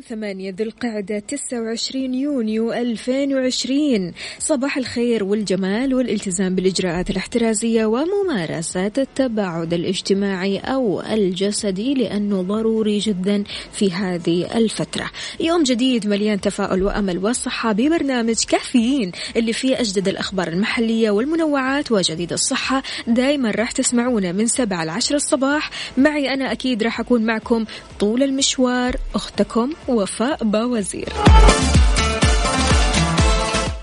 الاثنين ثمانية ذي القعدة تسعة وعشرين يونيو ألفين وعشرين. صباح الخير والجمال والالتزام بالإجراءات الاحترازية وممارسة التباعد الاجتماعي أو الجسدي لأنه ضروري جدا في هذه الفترة. يوم جديد مليان تفاؤل وأمل والصحة ببرنامج كافيين اللي فيه أجدد الأخبار المحلية والمنوعات وجديد الصحة. دايما راح تسمعونا من سبعة لعشر الصباح. معي أنا أكيد راح أكون معكم طول المشوار. أختكم وفاء باوزير.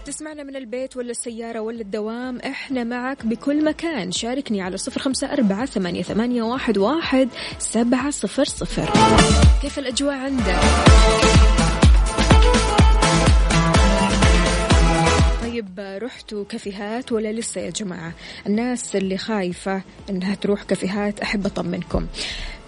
تسمعنا من البيت ولا السيارة ولا الدوام إحنا معك بكل مكان. شاركني على صفر خمسة أربعة ثمانية, ثمانية واحد, واحد سبعة صفر صفر. كيف الأجواء عندك؟ طيب رحتوا كافيهات ولا لسه يا جماعة؟ الناس اللي خايفة إنها تروح كافيهات أحب أطمنكم.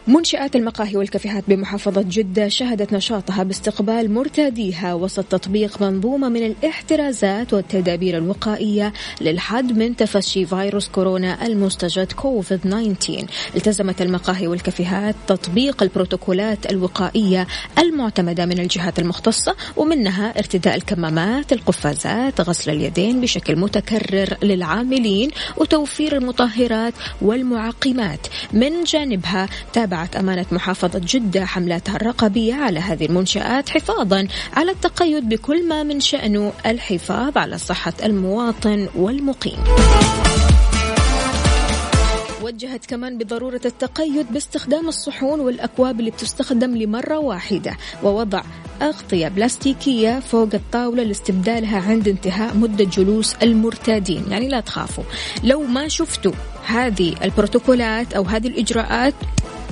منشآت المقاهي والكافيهات بمحافظة جدة شهدت نشاطها باستقبال مرتاديها وسط تطبيق منظومة من الاحترازات والتدابير الوقائية للحد من تفشي فيروس كورونا المستجد كوفيد 19 التزمت المقاهي والكافيهات تطبيق البروتوكولات الوقائية المعتمدة من الجهات المختصة ومنها ارتداء الكمامات القفازات غسل اليدين بشكل متكرر للعاملين وتوفير المطهرات والمعقمات. من جانبها تابع تابعت أمانة محافظة جدة حملاتها الرقابية على هذه المنشآت حفاظا على التقيد بكل ما من شأنه الحفاظ على صحة المواطن والمقيم. وجهت كمان بضرورة التقيد باستخدام الصحون والأكواب اللي بتستخدم لمرة واحدة ووضع أغطية بلاستيكية فوق الطاولة لاستبدالها عند انتهاء مدة جلوس المرتادين يعني لا تخافوا لو ما شفتوا هذه البروتوكولات أو هذه الإجراءات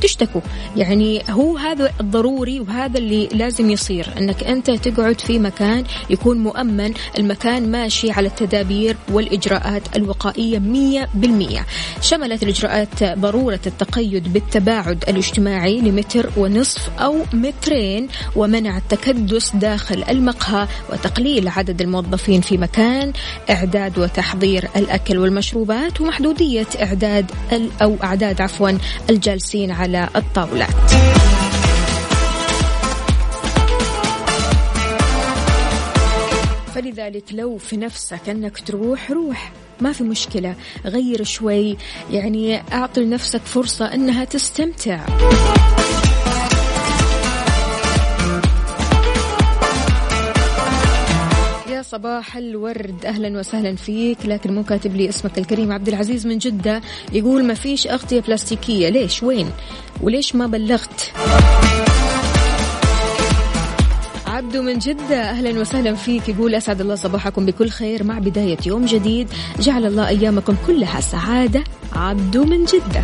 تشتكوا. يعني هو هذا الضروري وهذا اللي لازم يصير أنك أنت تقعد في مكان يكون مؤمن المكان ماشي على التدابير والإجراءات الوقائية مية بالمية. شملت الإجراءات ضرورة التقيد بالتباعد الاجتماعي لمتر ونصف أو مترين ومنع التكدس داخل المقهى وتقليل عدد الموظفين في مكان إعداد وتحضير الأكل والمشروبات ومحدودية إعداد أو أعداد عفوا الجالسين على على الطاولات. فلذلك لو في نفسك أنك تروح روح. ما في مشكلة. غير شوي. يعني أعطي لنفسك فرصة أنها تستمتع. صباح الورد. أهلا وسهلا فيك لكن مو كاتب لي اسمك الكريم عبد العزيز من جدة يقول ما فيش أغطية بلاستيكية. ليش؟ وين؟ وليش ما بلغت؟ عبدو من جدة أهلا وسهلا فيك. يقول أسعد الله صباحكم بكل خير مع بداية يوم جديد. جعل الله أيامكم كلها سعادة. عبدو من جدة.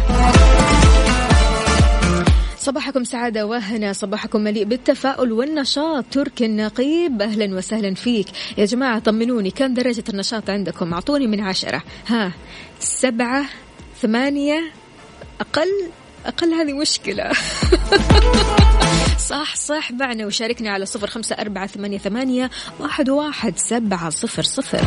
صباحكم سعادة وهنا صباحكم مليء بالتفاؤل والنشاط. تركي النقيب أهلا وسهلا فيك. يا جماعة طمنوني كم درجة النشاط عندكم؟ أعطوني من عشرة. ها سبعة ثمانية أقل؟ أقل هذه مشكلة. صح صح معنا. وشاركني على صفر خمسة أربعة ثمانية, ثمانية واحد, واحد سبعة صفر صفر.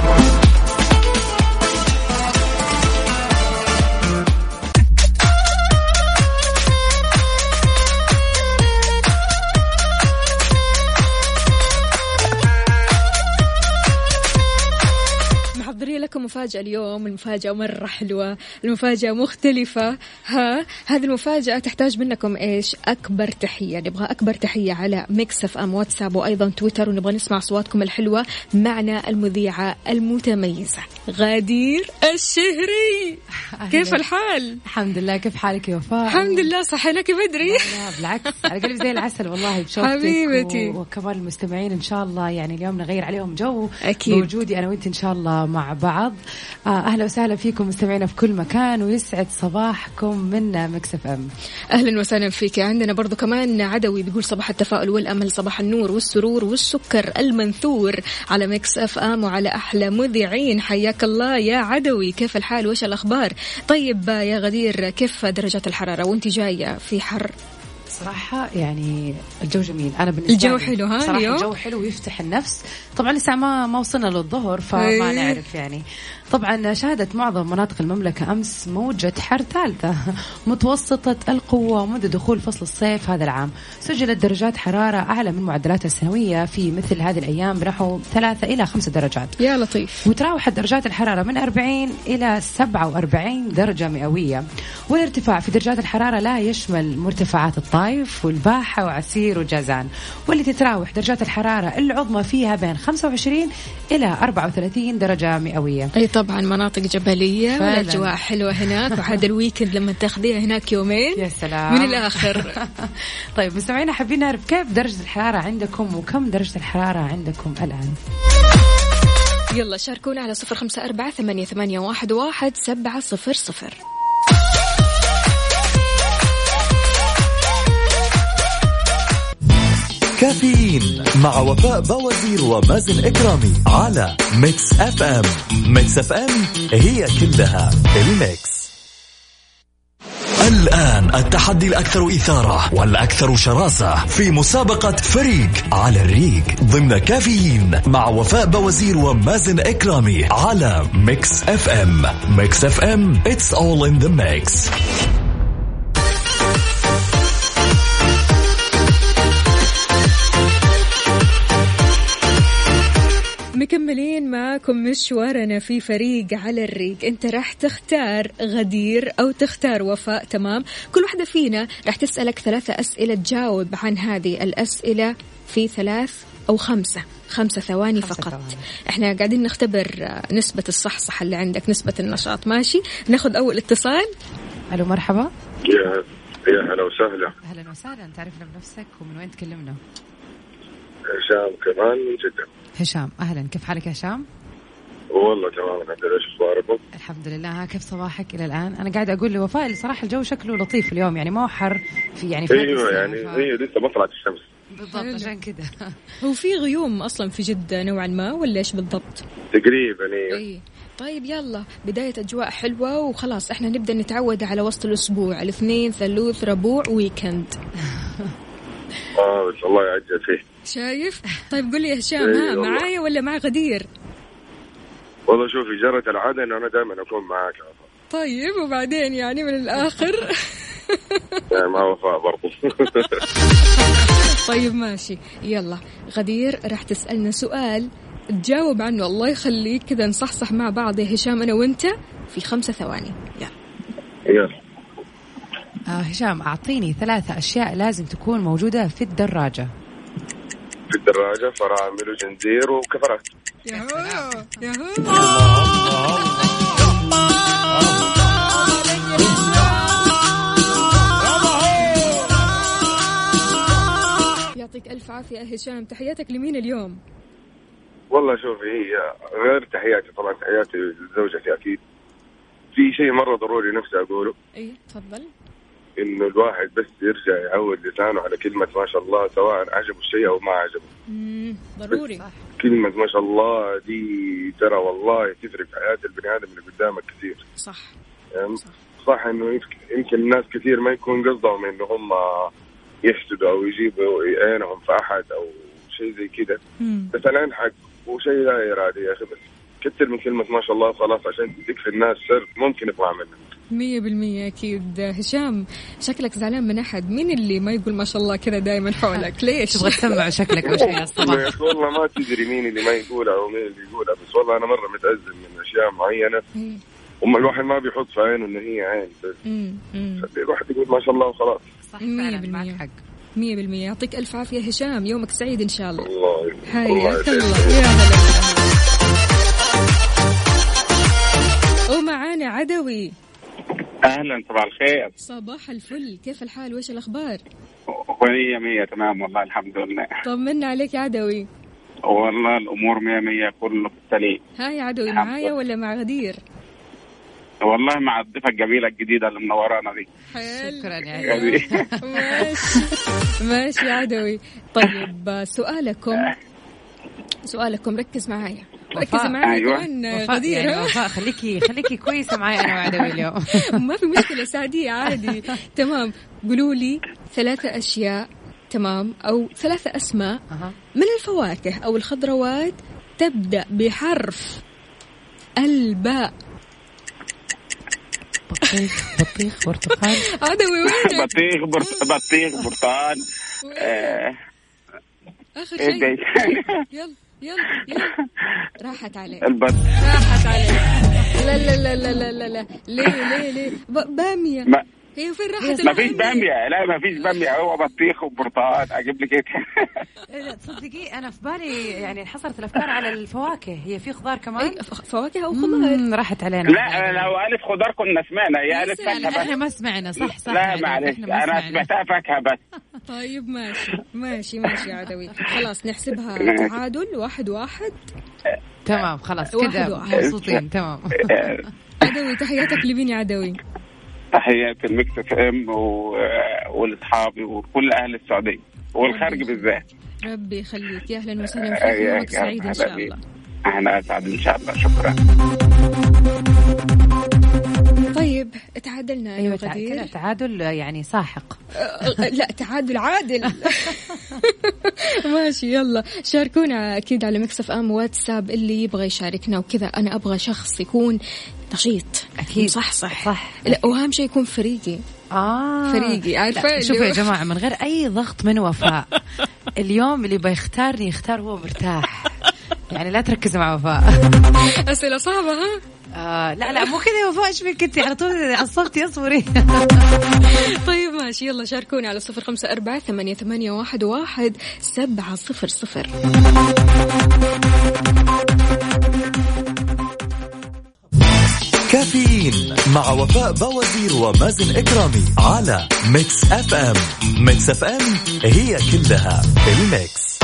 لكم مفاجأة اليوم المفاجأة مرة حلوة المفاجأة مختلفة. ها هذه المفاجأة تحتاج منكم إيش؟ أكبر تحية. نبغى أكبر تحية على Mix FM واتساب وأيضا تويتر ونبغى نسمع أصواتكم الحلوة. معنا المذيعة المتميزة غدير الشهري. كيف الحال؟ الحمد لله. كيف حالك يا وفاء؟ الحمد لله صحيناك بدري. لا بالعكس. على قلبي زي العسل والله بشوفتك حبيبتي. و... وكمان المستمعين إن شاء الله. يعني اليوم نغير عليهم جو. أكيد. بوجودي أنا وأنت إن شاء الله مع بعض. آه أهلا وسهلا فيكم مستمعينا في كل مكان ويسعد صباحكم من Mix FM. أهلا وسهلا فيك. عندنا برضو كمان عدوي بيقول صباح التفاؤل والأمل صباح النور والسرور والسكر المنثور على Mix FM وعلى أحلى مذيعين. حياك الله يا عدوي كيف الحال؟ وايش الأخبار؟ طيب يا غدير كيف درجات الحرارة؟ وأنت جاية في حر؟ صراحة يعني الجو جميل أنا بالنسبة الجو لي حلو ها صراحة اليوم؟ الجو حلو ويفتح النفس طبعا لسه ما ما وصلنا للظهر فما إيه. نعرف يعني طبعا شهدت معظم مناطق المملكة أمس موجة حر ثالثة. متوسطة القوة منذ دخول فصل الصيف هذا العام. سجلت درجات حرارة أعلى من معدلاتها السنوية. في مثل هذه الأيام بنحو ثلاثة إلى خمسة درجات. يا لطيف. وتراوحت درجات الحرارة من 40 إلى 47 درجة مئوية. والارتفاع في درجات الحرارة لا يشمل مرتفعات الطايف والباحة وعسير وجازان. واللي تتراوح درجات الحرارة العظمى فيها بين 25 إلى 34 درجة مئوية. أي طبعا مناطق جبلية فعلاً. والأجواء حلوة هناك وهذا الويكند لما تاخذيها هناك يومين يا سلام. من الآخر. طيب مستمعينا حابين نعرف كيف درجة الحرارة عندكم وكم درجة الحرارة عندكم الآن؟ يلا شاركونا على صفر خمسة أربعة ثمانية, ثمانية واحد, واحد سبعة صفر صفر. كافيين مع وفاء بوازير ومازن إكرامي على Mix FM. Mix FM هي كلها ال mix. الآن التحدي الأكثر إثارة والأكثر شراسة في مسابقة فريق على الريق ضمن كافيين مع وفاء بوازير ومازن إكرامي على Mix FM. Mix FM it's all in the mix. مكملين معاكم مشوارنا في فريق على الريق. انت راح تختار غدير أو تختار وفاء تمام؟ كل واحدة فينا راح تسألك ثلاثة أسئلة تجاوب عن هذه الأسئلة في ثلاث أو خمسة. خمسة ثواني خمسة فقط. ثواني. إحنا قاعدين نختبر نسبة الصحصحة اللي عندك نسبة النشاط. ماشي؟ ناخذ أول اتصال. ألو مرحبا. يا يا هلا وسهلا. أهلا وسهلا. تعرفنا بنفسك ومن وين تكلمنا؟ هشام كمان من جدة. هشام أهلا. كيف حالك يا هشام؟ والله تمام الحمد لله. إيش أخباركم؟ الحمد لله. كيف صباحك إلى الآن؟ أنا قاعدة أقول لوفاء صراحة الجو شكله لطيف اليوم يعني ما هو حر في يعني في أيوه يعني ف- هي لسه ما طلعت الشمس. بالضبط عشان كذا هو في غيوم أصلا في جدة نوعا ما ولا إيش بالضبط؟ تقريبا أيوه. إي. طيب يلا. بداية أجواء حلوة وخلاص إحنا نبدأ نتعود على وسط الأسبوع. الاثنين ثلوث ربوع ويكند آه بس الله يعجل فيه. شايف؟ طيب قول لي يا هشام إي ها. معايا ولا مع غدير؟ والله شوفي جرت العادة انه أنا دائما أكون معاك. طيب وبعدين يعني من الآخر؟ يعني مع وفاء برضو. طيب ماشي. يلا غدير راح تسألنا سؤال. تجاوب عنه. الله يخليك كذا نصحصح مع بعض. يا هشام أنا وأنت في خمسة ثواني. يلا. يلا. آه هشام أعطيني ثلاثة أشياء لازم تكون موجودة في الدراجة. في الدراجه فرامل وجنزير وكفرات. ياهو ياهو يعطيك ألف عافية هشام تحياتك لمين اليوم؟ والله شوفي هي غير تحياتي طبعا تحياتي لزوجتي أكيد. في شيء مرة ضروري نفسي أقوله. إيه تفضل. انه الواحد بس يرجع يعود لسانه على كلمة ما شاء الله سواء عجبه الشيء أو ما عجبه. مم، ضروري. كلمة ما شاء الله دي ترى والله تفرق في حياة البني آدم اللي قدامك كثير. صح. يعني صح. صح إنه يمكن- الناس كثير ما يكون قصدهم إنه هم يحسدوا أو يجيبوا عينهم في أحد أو شيء زي كذا. بس العين حق وشيء لا ارادي يا أخي بس. كثر من كلمة ما شاء الله خلاص عشان تكفي الناس شر ممكن يطلع منك. مية بالمية أكيد. هشام شكلك زعلان من أحد. مين اللي ما يقول ما شاء الله كذا دائما حولك؟ ليش؟ تبغى تسمع شكلك أو شيء والله ما تدري مين اللي ما يقولها أو مين اللي يقولها بس والله أنا مرة متأزم من أشياء معينة. إيه. وما الواحد ما بيحط في عينه انه هي عين بس. الواحد يقول ما شاء الله وخلاص. صح فعلا بالمية. معك حق. مية بالمية. يعطيك ألف عافية. هشام يومك سعيد إن شاء الله. الله حياك. الله يا هلا ومعانا عدوي. أهلا صباح الخير. صباح الفل. كيف الحال؟ وايش الأخبار؟ مية مية تمام والله الحمد لله. طمنا عليك يا عدوي. والله الأمور مية مية كله في السليم. هاي عدوي معايا ولا مع غدير؟ والله مع الضيفه الجميلة الجديدة اللي منورانا دي. شكرا يا عدوي. ماشي. ماشي يا عدوي. طيب سؤالكم. آه. سؤالكم ركز معايا. ركز وفاء. معايا أيوة. كمان وفاء غدير يعني خليكي خليكي كويسة معي أنا وعدوي اليوم. ما في مشكلة سعدية عادي. تمام. قولوا لي ثلاثة أشياء تمام أو ثلاثة أسماء أها. من الفواكه أو الخضروات تبدأ بحرف الباء. بطيخ بطيخ برتقال. عدوي وينك بطيخ برت... بطيخ برتقال. آه، إيه شيء. يلا. يلا يلا. راحت عليك. راحت عليك. لا لا لا لا لا لا ليه ليه ليه؟ بامية. هي فين راحت ما فيش؟ بامية. لا ما فيش بامية. هو بطيخ وبرتقال. أجيب لك إيه؟ لا تصدقي أنا في بالي يعني انحصرت الأفكار على الفواكه. هي في خضار كمان؟ فواكه أو خضار؟ راحت علينا. لا لو ألف خضار كنا سمعنا. يا ألف سلام. فاكهة إحنا بس. ما سمعنا صح صح. لا عدوي، معلش. أنا. سمعتها فاكهة بس. طيب ماشي. ماشي ماشي يا عدوي. خلاص نحسبها. تعادل. واحد واحد. تمام خلاص كذا. مبسوطين. تمام. عدوي تحياتك لمين يا عدوي؟ تحيات ال Mix FM ولاصحابي وكل أهل السعودية والخارج بالذات. ربي يخليك. يا أهلا وسهلا فيك يومك سعيد إن شاء. الله. إحنا أسعد إن شاء الله. شكرا. تعادلنا كذا غدير؟ تعادل يعني ساحق. أه، لا تعادل عادل. ماشي يلا. شاركونا أكيد على مكسف إم واتساب اللي يبغى يشاركنا وكذا. أنا أبغى شخص يكون نشيط أكيد. صح صح. صح. لا وأهم شيء يكون فريقي. آه. فريقي، عارفة شوفوا يا جماعة من غير أي ضغط من وفاء. اليوم اللي بيختارني يختار هو مرتاح. يعني لا تركزوا مع وفاء. أسئلة صعبة ها؟ آه لا لا مو كذا يا وفاء إيش فيك أنت؟ على طول عصبتي اصبري طيب ماشي يلا شاركوني على صفر خمسة أربعة ثمانية, ثمانية واحد, واحد سبعة صفر صفر. كافيين مع وفاء بوازير ومازن إكرامي على Mix FM. Mix FM هي كلها ال mix.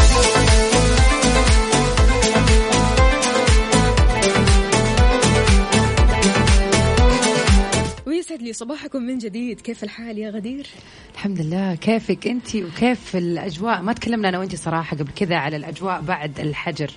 ويسعد لي صباحكم من جديد. كيف الحال يا غدير؟ الحمد لله. كيفك انت وكيف الأجواء؟ ما تكلمنا أنا وأنت صراحة قبل كذا على الأجواء بعد الحجر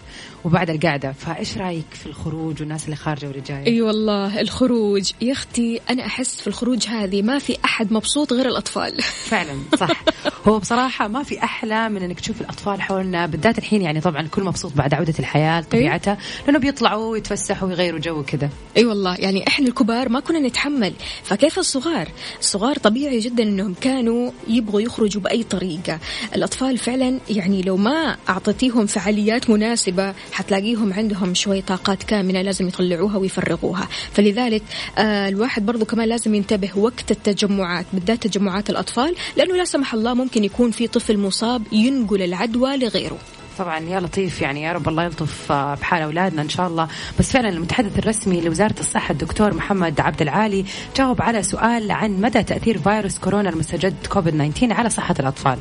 وبعد القعدة. فإيش رأيك في الخروج والناس اللي خارجة واللي جاية؟ أي والله الخروج. يا أختي أنا أحس في الخروج هذه ما في أحد مبسوط غير الأطفال. فعلا صح. هو بصراحة ما في أحلى من إنك تشوف الأطفال حولنا بالذات الحين يعني طبعا الكل مبسوط بعد عودة الحياة لطبيعتها لأنه بيطلعوا ويتفسحوا ويغيروا جو كذا أي والله. يعني إحنا الكبار ما كنا نتحمل فكيف الصغار؟ الصغار طبيعي جدا إنهم كانوا يبغوا يخرجوا بأي طريقة. الأطفال فعلا يعني لو ما أعطيتيهم فعاليات مناسبة حتلاقيهم عندهم شوية طاقات كامنه لازم يطلعوها ويفرغوها. فلذلك آه الواحد برضو كمان لازم ينتبه وقت التجمعات بالذات تجمعات الأطفال لأنه لا سمح الله ممكن يكون في طفل مصاب ينقل العدوى لغيره. طبعا يا لطيف يعني يا رب الله يلطف آه، بحال أولادنا إن شاء الله. بس فعلا المتحدث الرسمي لوزارة الصحة الدكتور محمد عبد العالي جاوب على سؤال عن مدى تأثير فيروس كورونا المستجد كوفيد 19 على صحة الأطفال.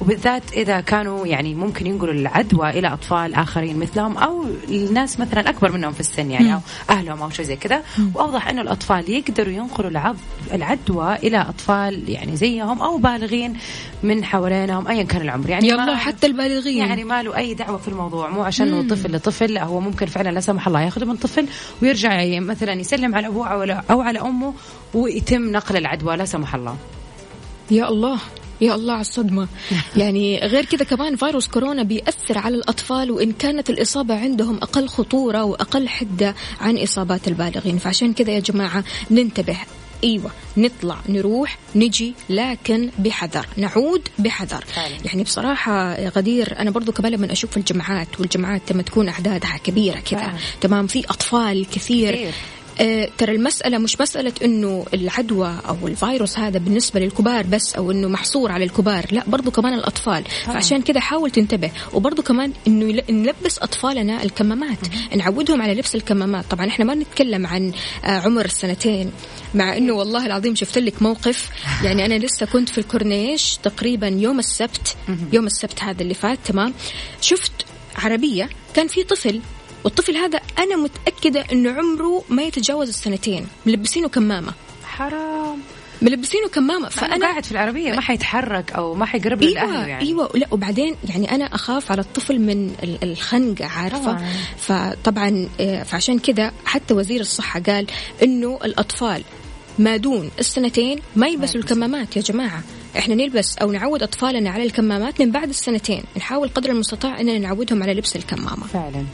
وبالذات إذا كانوا يعني ممكن ينقلوا العدوى إلى أطفال آخرين مثلهم أو الناس مثلا أكبر منهم في السن يعني أو أهلهم أو شيء زي كذا. وأوضح إنه الأطفال يقدروا ينقلوا العدوى إلى أطفال يعني زيهم أو بالغين من حوالينهم ايا كان العمر. يعني يلا حتى البالغين. يعني ما له أي دعوة في الموضوع مو عشان إنه طفل لطفل لا هو ممكن فعلا لا سمح الله ياخذه من طفل ويرجع مثلا يسلم على أبوه أو على- أو على أمه ويتم نقل العدوى لا سمح الله. يا الله يا الله على الصدمة. يعني غير كذا كمان فيروس كورونا بيأثر على الأطفال وإن كانت الإصابة عندهم أقل خطورة وأقل حدة عن إصابات البالغين. فعشان كذا يا جماعة ننتبه إيوه نطلع نروح نجي لكن بحذر نعود بحذر فعلا. يعني بصراحة غدير أنا برضو كمان لما أشوف الجمعات والجمعات لما تكون أعدادها كبيرة كذا. تمام في أطفال كثير كثير. آه ترى المسألة مش مسألة إنه العدوى أو الفيروس هذا بالنسبة للكبار بس أو إنه محصور على الكبار لا برضو كمان الأطفال. فعشان كذا حاول تنتبه. وبرضو كمان يل- نلبس أطفالنا الكمامات. نعودهم على لبس الكمامات. طبعا إحنا ما نتكلم عن آه عمر السنتين مع إنه والله العظيم شفت لك موقف. يعني أنا لسه كنت في الكورنيش تقريبا يوم السبت. يوم السبت هذا اللي فات تمام. شفت عربية كان في طفل والطفل هذا أنا متأكدة أنه عمره ما يتجاوز السنتين. ملبسينه كمامة. حرام. ملبسينه كمامة. فأنا قاعد في العربية ما حيتحرك أو ما حيقرب أيوه لاهله يعني. أيوه لا وبعدين يعني أنا أخاف على الطفل من ال- الخنقة عارفة؟ طبعاً. فطبعا آه، فعشان كذا حتى وزير الصحة قال إنه الأطفال ما دون السنتين ما يلبسوا. الكمامات يا جماعة. إحنا نلبس أو نعود أطفالنا على الكمامات من بعد السنتين. نحاول قدر المستطاع إننا نعودهم على لبس الكمامة. فعلا.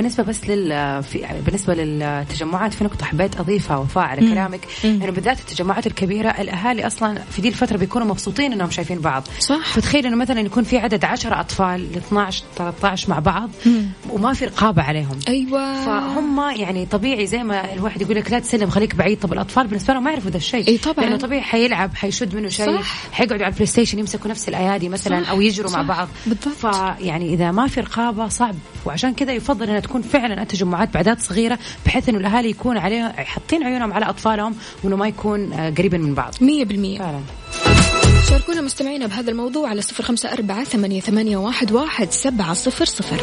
بالنسبة بس لل في بالنسبة للتجمعات في نقطة حبيت أضيفها وفاء على كلامك إنه بالذات التجمعات الكبيرة الأهالي أصلا في دي الفترة بيكونوا مبسوطين إنهم شايفين بعض صح. فتخيل إنه مثلا يكون في عدد 10 أطفال ل 12 13 مع بعض وما في رقابة عليهم أيوه فهم يعني طبيعي زي ما الواحد يقول لك لا تسلم خليك بعيد طب الأطفال بالنسبة لهم ما يعرفوا ذا الشيء إي طبعاً. لأنه طبيعي حيلعب حيشد منه شيء. حيقعدوا على ال PlayStation يمسكوا نفس الأيادي مثلا صح. أو يجروا مع صح. بعض بالضبط. فيعني إذا ما في رقابة صعب وعشان كذا يفضل إنها تكون فعلا التجمعات باعداد صغيرة بحيث إنه الأهالي يكون عليهم حاطين عيونهم على أطفالهم وإنه ما يكون آه، قريبا من بعض. مية بالمية. فعلا. شاركونا مستمعينا بهذا الموضوع على صفر خمسة أربعة ثمانية, ثمانية واحد, واحد سبعة صفر صفر.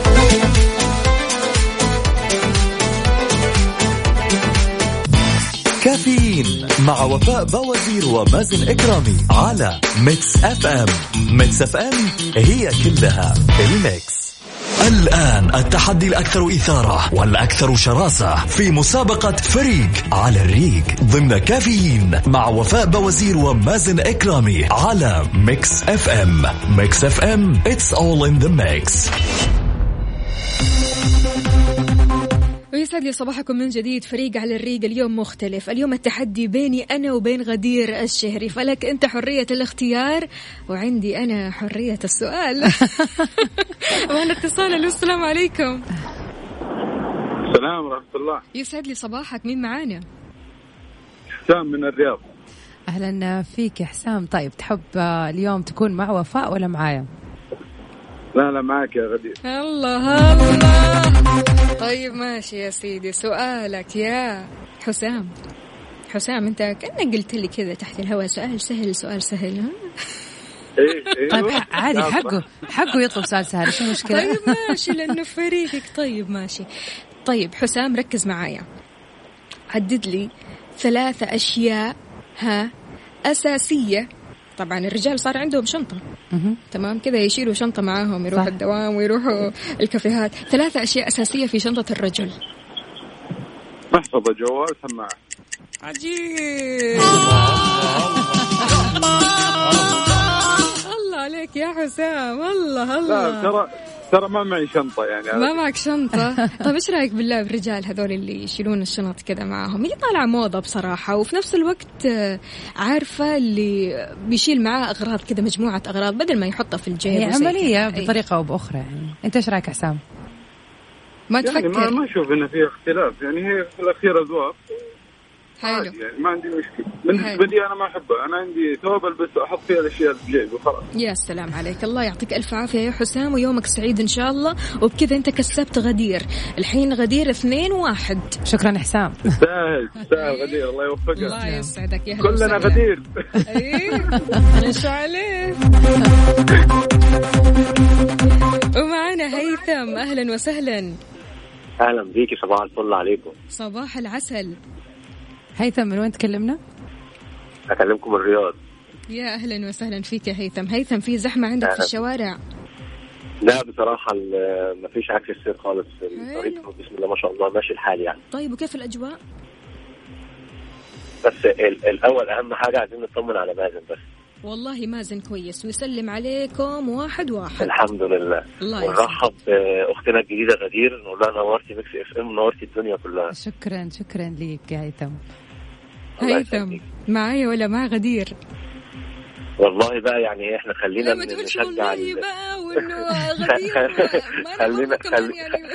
كافيين مع وفاء بوازير ومازن إكرامي على Mix FM. Mix FM هي كلها ال mix. الآن التحدي الأكثر إثارة والأكثر شراسة في مسابقة فريق على الريق ضمن كافيين مع وفاء بوازير ومازن إكرامي على Mix FM. Mix FM it's all in the mix. ويسعد لي صباحكم من جديد. فريق على الريق اليوم مختلف. اليوم التحدي بيني أنا وبين غدير الشهري. فلك أنت حرية الاختيار وعندي أنا حرية السؤال. معنا اتصال. السلام عليكم. السلام ورحمة الله. يسعد لي صباحك. مين معانا؟ حسام من الرياض. أهلا فيك يا حسام. طيب تحب آه، اليوم تكون مع وفاء ولا معايا؟ لا لا معك يا غدير. الله الله. طيب ماشي يا سيدي. سؤالك يا حسام. حسام انت كأنك قلت لي كذا تحت الهواء. سؤال سهل سؤال سهل ها؟ إيه إيه طيب عادي حقه حقه يطلب سؤال سهل شو المشكلة طيب ماشي لأنه فريقك. طيب ماشي. طيب حسام ركز معايا. عدد لي ثلاثة أشياء ها أساسية طبعا الرجال صار عندهم شنطة. مهم. تمام؟ كذا يشيلوا شنطة معاهم يروحوا صح. الدوام ويروحوا الكافيهات. ثلاثة أشياء أساسية في شنطة الرجل. محفظة جوال سماعة. عجيب. الله عليك يا حسام. الله لا الله ترى ترى ما معي شنطة يعني. ما معك شنطة؟ طيب إيش رأيك بالله بالرجال هذول اللي يشيلون الشنط كذا معاهم؟ هي طالعة موضة بصراحة وفي نفس الوقت آه، عارفة اللي بيشيل معاه أغراض كذا مجموعة أغراض بدل ما يحطها في الجيب هي وزي عملية. بطريقة أو بأخرى يعني. أنت إيش رأيك حسام ما يعني تفكر. ما أشوف انه في اختلاف يعني هي في الأخير أذواق. حلو. يعني ما عندي مشكلة. بالنسبة لي أنا ما احبها أنا عندي ثوب البس أحط فيها الاشياء اللي في جيبي وخلاص. يا سلام عليك. الله يعطيك ألف عافية يا حسام ويومك سعيد إن شاء الله. وبكذا أنت كسبت غدير. الحين غدير اثنين واحد. شكرا حسام. تستاهل تستاهل غدير. الله يوفقك. الله يسعدك. يا هلا كلنا. غدير. نشو عليه ومعنا هيثم. أهلا وسهلا. أهلا بيكي. صباح الفل عليكم. صباح العسل. هيثم من وين تكلمنا؟ أكلمكم من الرياض. يا أهلا وسهلا فيك يا هيثم. هيثم في زحمة عندك في. الشوارع؟ لا بصراحة ال- مفيش عكس السير خالص. في الطريق. بسم الله ما شاء الله. ماشي الحال يعني. طيب وكيف الأجواء؟ بس ال- الأول أهم حاجة عايزين نطمن على مازن بس. والله مازن كويس. ويسلم عليكم واحد واحد. الحمد لله. الله. ونرحب بأختنا الجديدة غدير نقول لها نورتي Mix FM نورتي الدنيا كلها. شكرا شكرا ليك يا هيثم. هيثم. معايا ولا مع غدير؟ والله بقى يعني إحنا خلينا ما تقولش نشجع والله ال- بقى وإنه غدير أنا خلينا يعني.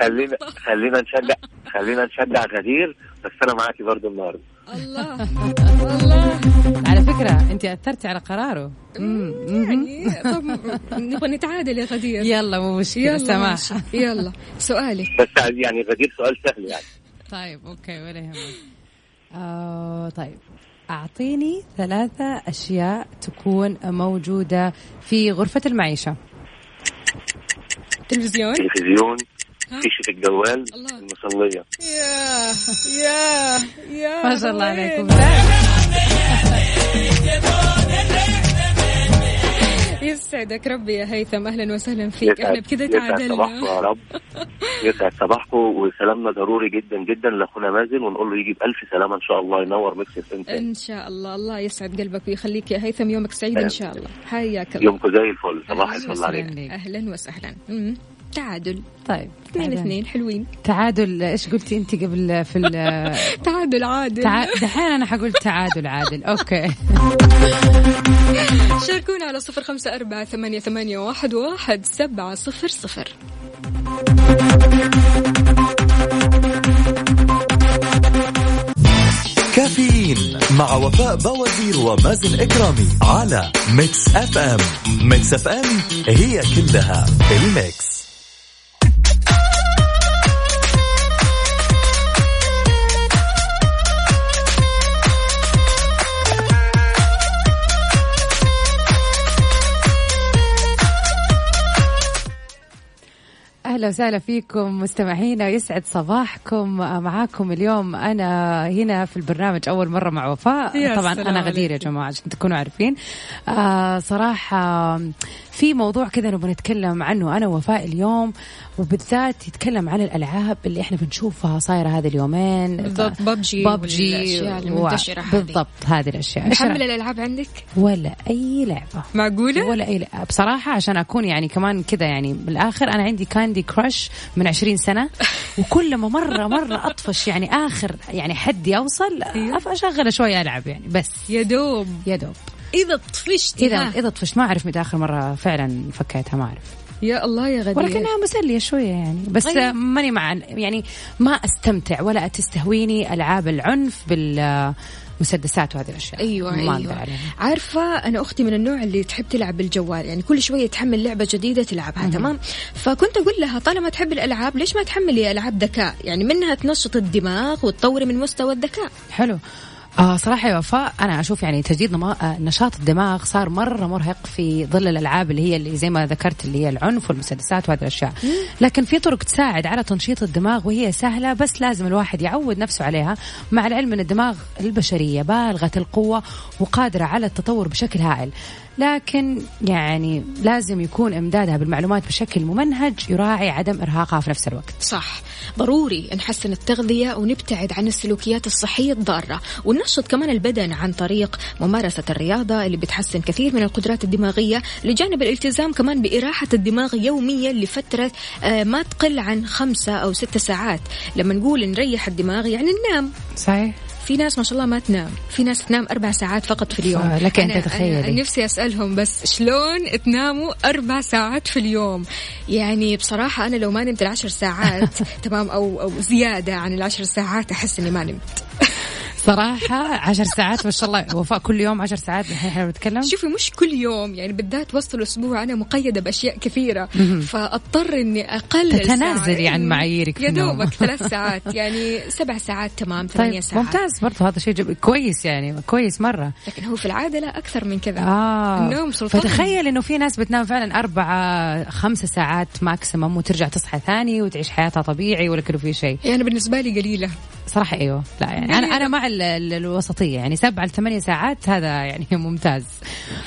خلينا خلينا نشجع خلينا نشجع غدير بس أنا معاكي برضو النهارده. الله. الله. على فكرة أنت أثرتي على قراره. يعني طب نبغى نتعادل يا غدير. يلا مو مشكلة يلا سماح. يلا. سؤالك بس يعني غدير سؤال سهل يعني. طيب أوكي ولا يهمك. آه طيب. أعطيني ثلاثة أشياء تكون موجودة في غرفة المعيشة. تلفزيون. تلفزيون. فيشة الجوال. المصلية. يا يا يا ما شاء الله؟ عليكم. يسعدك ربي يا هيثم. أهلا وسهلا فيك. إحنا بكذا يسعد صباحكم تعادلنا يا رب. يسعد صباحكم. وسلامنا ضروري جدا جدا لأخونا مازن ونقول له يجي بألف سلامة إن شاء الله ينور Mix FM تاني. إن شاء الله. الله يسعد قلبك ويخليك يا هيثم. يومك سعيد إن شاء الله. حياك الله. يومكم زي الفل. صباح الفل عليك. ليك. أهلا وسهلا. تعادل. طيب اثنين. اثنين حلوين. تعادل إيش قلتي أنت قبل في ال- تعادل عادل. تع... دحين أنا حقول تعادل عادل. أوكي. شاركونا على صفر خمسة أربعة ثمانية, ثمانية واحد, واحد سبعة صفر صفر. كافيين مع وفاء بوازير ومازن إكرامي على Mix FM Mix FM هي كلها ال mix. أهلا وسهلا فيكم مستمعينا ويسعد صباحكم. معاكم اليوم أنا هنا في البرنامج أول مرة مع وفاء. طبعا أنا غدير يا. جماعة عشان تكونوا عارفين. آه صراحة في موضوع كذا نبغى نتكلم عنه أنا ووفاء اليوم وبالذات يتكلم عن الألعاب اللي إحنا بنشوفها صايرة هذه اليومين بالضبط، ببجي ببجي و- المنتشرة هذه. بالضبط هذه الأشياء إيش محمل؟ الألعاب عندك؟ ولا أي لعبة معقولة؟ ولا أي لعبة. بصراحة عشان أكون يعني كمان كذا يعني بالآخر أنا عندي كاندي كراش من 20 سنة وكل ما مرة مرة أطفش يعني آخر يعني حدي أوصل أيوه. أشغل شوية ألعب يعني بس يا دوب يا دوب إذا طفشت إذا ها. إذا طفشت ما أعرف متى آخر مرة فعلا فكيتها ما أعرف. يا الله يا غدير. ولكنها مسلية شوية يعني. بس أيوه. ماني مع يعني ما أستمتع ولا تستهويني ألعاب العنف بالمسدسات وهذه الأشياء. أيوه ما أقدر عليها. عارفة أنا أختي من النوع اللي تحب تلعب بالجوال يعني كل شوية تحمل لعبة جديدة تلعبها تمام؟ فكنت أقول لها طالما تحب الألعاب ليش ما تحملي ألعاب ذكاء؟ يعني منها تنشط الدماغ وتطوري من مستوى الذكاء. حلو. آه صراحة يا وفاء أنا أشوف يعني تجديد. آه نشاط الدماغ صار مرة مرهق في ظل الألعاب اللي هي اللي زي ما ذكرت اللي هي العنف والمسدسات وهذه الأشياء لكن في طرق تساعد على تنشيط الدماغ وهي سهلة بس لازم الواحد يعود نفسه عليها مع العلم أن الدماغ البشرية بالغة القوة وقادرة على التطور بشكل هائل لكن يعني لازم يكون إمدادها بالمعلومات بشكل ممنهج يراعي عدم إرهاقها في نفس الوقت. صح. ضروري نحسن التغذية ونبتعد عن السلوكيات الصحية الضارة. وننشط كمان البدن عن طريق ممارسة الرياضة اللي بتحسن كثير من القدرات الدماغية لجانب الالتزام كمان بإراحة الدماغ يوميا لفترة آه، ما تقل عن خمسة أو ستة ساعات. لما نقول نريح الدماغ يعني ننام. صحيح. في ناس ما شاء الله ما تنام. في ناس تنام أربع ساعات فقط في اليوم. آه، لك أن أنا- تتخيلي. أنا نفسي أسألهم بس شلون تناموا أربع ساعات في اليوم؟ يعني بصراحة أنا لو ما نمت العشر ساعات تمام أو أو زيادة عن العشر ساعات أحس إني ما نمت. صراحة عشر ساعات ما شاء الله وفاء كل يوم عشر ساعات الحين إحنا بنتكلم. شوفي مش كل يوم يعني بالذات وسط الأسبوع أنا مقيدة بأشياء كثيرة فأضطر إني أقلل تتنازلي. عن معاييرك يا. دوبك ثلاث ساعات يعني سبع ساعات تمام ثمانية طيب ساعات. ممتاز برضه هذا شيء جب... كويس يعني كويس مرة. لكن هو في العادة لا أكثر من كذا. آه. النوم سلطان. فتخيل إنه في ناس بتنام فعلا أربعة خمسة ساعات ماكسيمم وترجع تصحى ثاني وتعيش حياتها طبيعي ولا كله في شيء. يعني بالنسبة لي قليلة. صراحة أيوه. لا يعني أنا أنا مع ال- ال- الوسطية. يعني سبعة لثمانية ساعات هذا يعني ممتاز.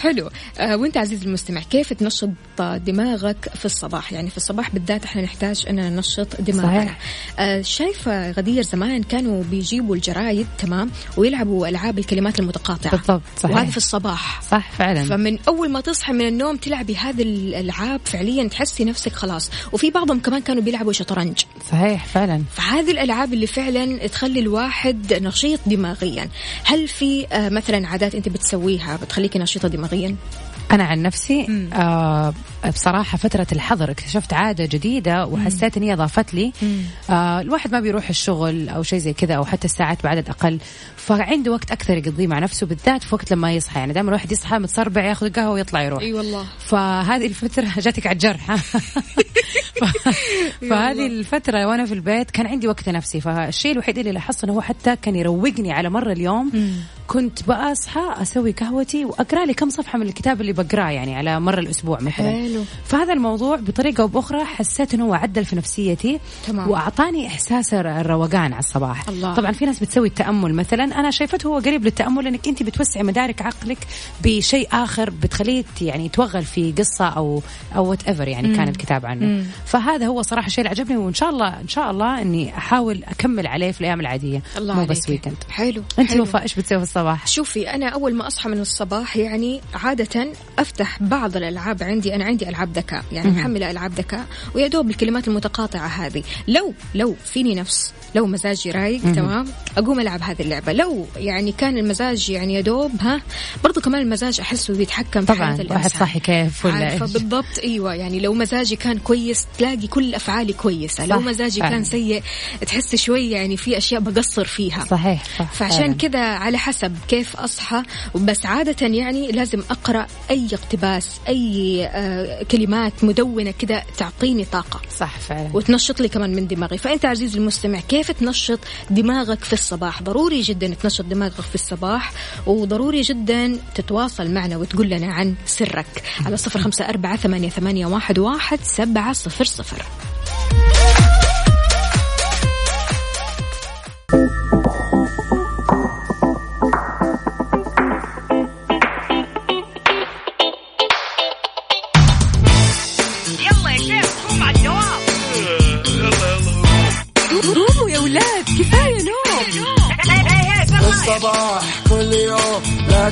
حلو. آه وأنت عزيزي المستمع كيف تنشط دماغك في الصباح؟ يعني في الصباح بالذات إحنا نحتاج أن ننشط دماغنا. صحيح. آه شايفة غدير زمان كانوا بيجيبوا الجرايد تمام ويلعبوا ألعاب الكلمات المتقاطعة. بالضبط صحيح. وهذا في الصباح. صح فعلا. فمن أول ما تصحي من النوم تلعبي هذه الألعاب فعليا تحسي نفسك خلاص. وفي بعضهم كمان كانوا بيلعبوا شطرنج. صحيح فعلا. فهذه الألعاب اللي فعلا تخلي الواحد نشيط دماغيا. هل في آه، مثلا عادات أنت بتسويها بتخليكي نشيطة دماغيا؟ أنا عن نفسي آه بصراحة فترة الحظر اكتشفت عادة جديدة وحسيت ان هي أضافت لي. آه الواحد ما بيروح الشغل أو شيء زي كذا أو حتى الساعات بعدد أقل فعنده وقت أكثر يقضيه مع نفسه بالذات في وقت لما يصحى. يعني دائما الواحد يصحى متصربع ياخذ قهوه ويطلع يروح. أي والله. فهذه الفترة جاتك على الجرح. فهذه الفترة وأنا في البيت كان عندي وقت نفسي فالشيء الوحيد اللي لاحظته أنه هو حتى كان يروقني على مر اليوم. كنت بقى أصحى أسوي قهوتي وأقرأ لي كم صفحة من الكتاب اللي بقرأه يعني على مر الأسبوع مثلا. حلو. فهذا الموضوع بطريقة أو بأخرى حسيت أنه هو عدل في نفسيتي تمام. وأعطاني إحساس الروقان على الصباح الله. طبعا في ناس بتسوي التأمل مثلا أنا شايفته هو قريب للتأمل لأنك أنت بتوسعي مدارك عقلك بشيء آخر بتخليه يعني توغل في قصة أو أو whatever يعني كان الكتاب عنه فهذا هو صراحة الشيء اللي عجبني وإن شاء الله إن شاء الله إني أحاول أكمل عليه في الأيام العادية الله مو عليك. بس weekend حلو حلو. وفاء إيش بتسوي في الصباح؟ شوفي أنا أول ما أصحى من الصباح يعني عادة أفتح بعض الألعاب عندي أنا عندي ألعاب ذكاء يعني محمله ألعاب ذكاء ويا دوب الكلمات المتقاطعة هذه. لو لو فيني نفس لو مزاجي رايق تمام؟ أقوم ألعب هذه اللعبة. لو يعني كان المزاج يعني يا دوب ها برضو كمان المزاج أحسه بيتحكم في طبعاً، واحد صاحي كيف ولا إيش؟ بالضبط أيوه. يعني لو مزاجي كان كويس تلاقي كل أفعالي كويسة. لو مزاجي فعلاً. كان سيء تحس شوي يعني في أشياء بقصر فيها. صحيح صح فعشان. كذا على حسب كيف أصحى. بس عادة يعني لازم أقرأ أي اقتباس أي آه كلمات مدونة كذا تعطيني طاقة. صح فعلا. وتنشط لي كمان من دماغي. فأنت عزيزي المستمع كيف تنشط دماغك في الصباح؟ ضروري جدا تنشط دماغك في الصباح وضروري جدا تتواصل معنا وتقول لنا عن سرك. على صفر خمسة أربعة ثمانية, ثمانية واحد, واحد سبعة صفر صفر.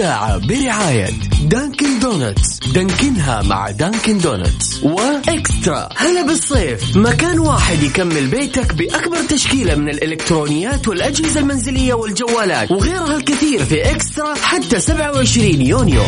الساعة برعاية Dunkin' Donuts. Dunkin ها مع Dunkin' Donuts. و eXtra. هلا بالصيف. مكان واحد يكمل بيتك بأكبر تشكيلة من الإلكترونيات والأجهزة المنزلية والجوالات. وغيرها الكثير في eXtra حتى 27 يونيو.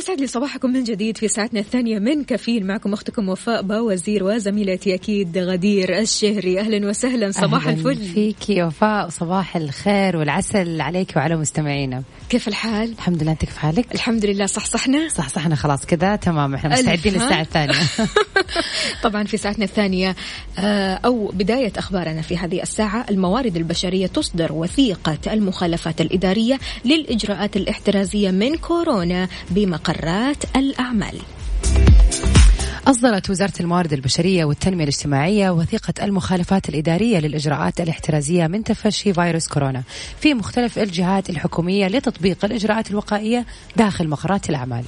ويسعد لي صباحكم من جديد في ساعتنا الثانية من كافيين. معكم أختكم وفاء باوزير وزميلتي أكيد غدير الشهري. أهلا وسهلا صباح أهلاً الفل. فيك يا وفاء. وصباح الخير والعسل عليك وعلى مستمعينا. كيف الحال؟ الحمد لله أنت كيف حالك؟ الحمد لله صح صحنا صح صحنا خلاص كذا تمام. إحنا مستعدين؟ للساعة الثانية. طبعا في ساعتنا الثانية آه، أو بداية أخبارنا في هذه الساعة الموارد البشرية تصدر وثيقة المخالفات الإدارية للإجراءات الاحترازية من كورونا بمقرات الأعمال. أصدرت وزارة الموارد البشرية والتنمية الاجتماعية وثيقة المخالفات الإدارية للإجراءات الاحترازية من تفشي فيروس كورونا. في مختلف الجهات الحكومية لتطبيق الإجراءات الوقائية داخل مقرات الأعمال.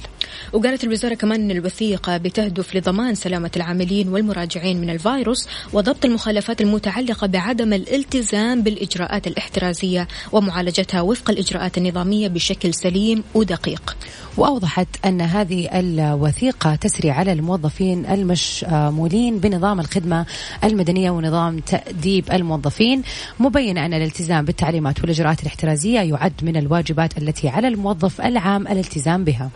وقالت الوزارة كمان أن الوثيقة بتهدف لضمان سلامة العاملين والمراجعين من الفيروس وضبط المخالفات المتعلقة بعدم الالتزام بالإجراءات الاحترازية ومعالجتها وفق الإجراءات النظامية بشكل سليم ودقيق. وأوضحت أن هذه الوثيقة تسري على الموظفين المشمولين بنظام الخدمة المدنية ونظام تأديب الموظفين مبينة أن الالتزام بالتعليمات والإجراءات الاحترازية يعد من الواجبات التي على الموظف العام الالتزام بها.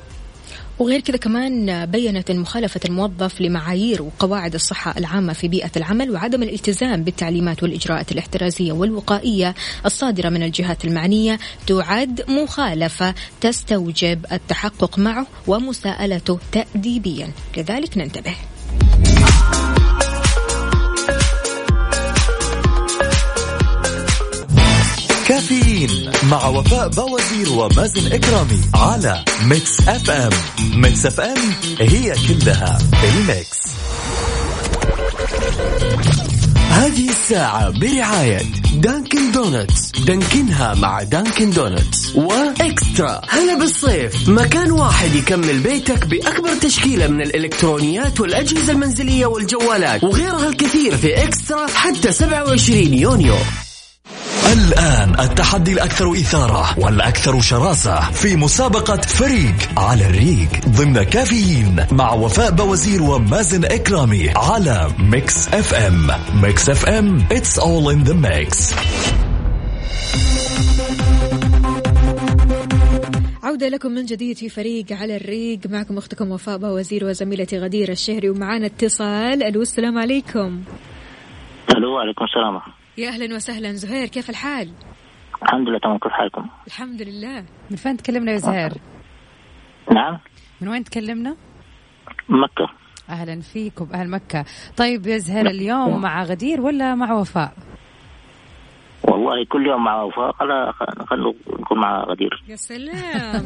وغير كذا كمان بينت أن مخالفة الموظف لمعايير وقواعد الصحة العامة في بيئة العمل وعدم الالتزام بالتعليمات والإجراءات الاحترازية والوقائية الصادرة من الجهات المعنية. تعد مخالفة تستوجب التحقق معه ومساءلته تأديبيا. لذلك ننتبه. كافيين مع وفاء بوازير ومازن إكرامي على Mix FM Mix FM هي كلها ال mix. هذه الساعة برعاية Dunkin' Donuts. Dunkin ها مع Dunkin' Donuts. و eXtra. هلا بالصيف. مكان واحد يكمل بيتك بأكبر تشكيلة من الإلكترونيات والأجهزة المنزلية والجوالات. وغيرها الكثير في eXtra حتى 27 يونيو. الآن التحدي الأكثر إثارة والأكثر شراسة في مسابقة فريق على الريق ضمن كافيين مع وفاء بوازير ومازن إكرامي على Mix FM. Mix FM it's all in the mix. عودة لكم من جديد في فريق على الريق. معكم أختكم وفاء بوازير وزميلتي غدير الشهري ومعانا اتصال. ألو السلام عليكم. ألو وعليكم السلام. يا أهلا وسهلا. زهير كيف الحال؟ الحمد لله تمام. كيف حالكم؟ الحمد لله. من فين تكلمنا يا زهير؟ نعم. من وين تكلمنا؟ مكة. أهلا فيك وبأهل مكة. طيب يا زهير اليوم مع غدير ولا مع وفاء؟ والله كل يوم مع وفاء. خلوا نكون مع غدير. يا سلام.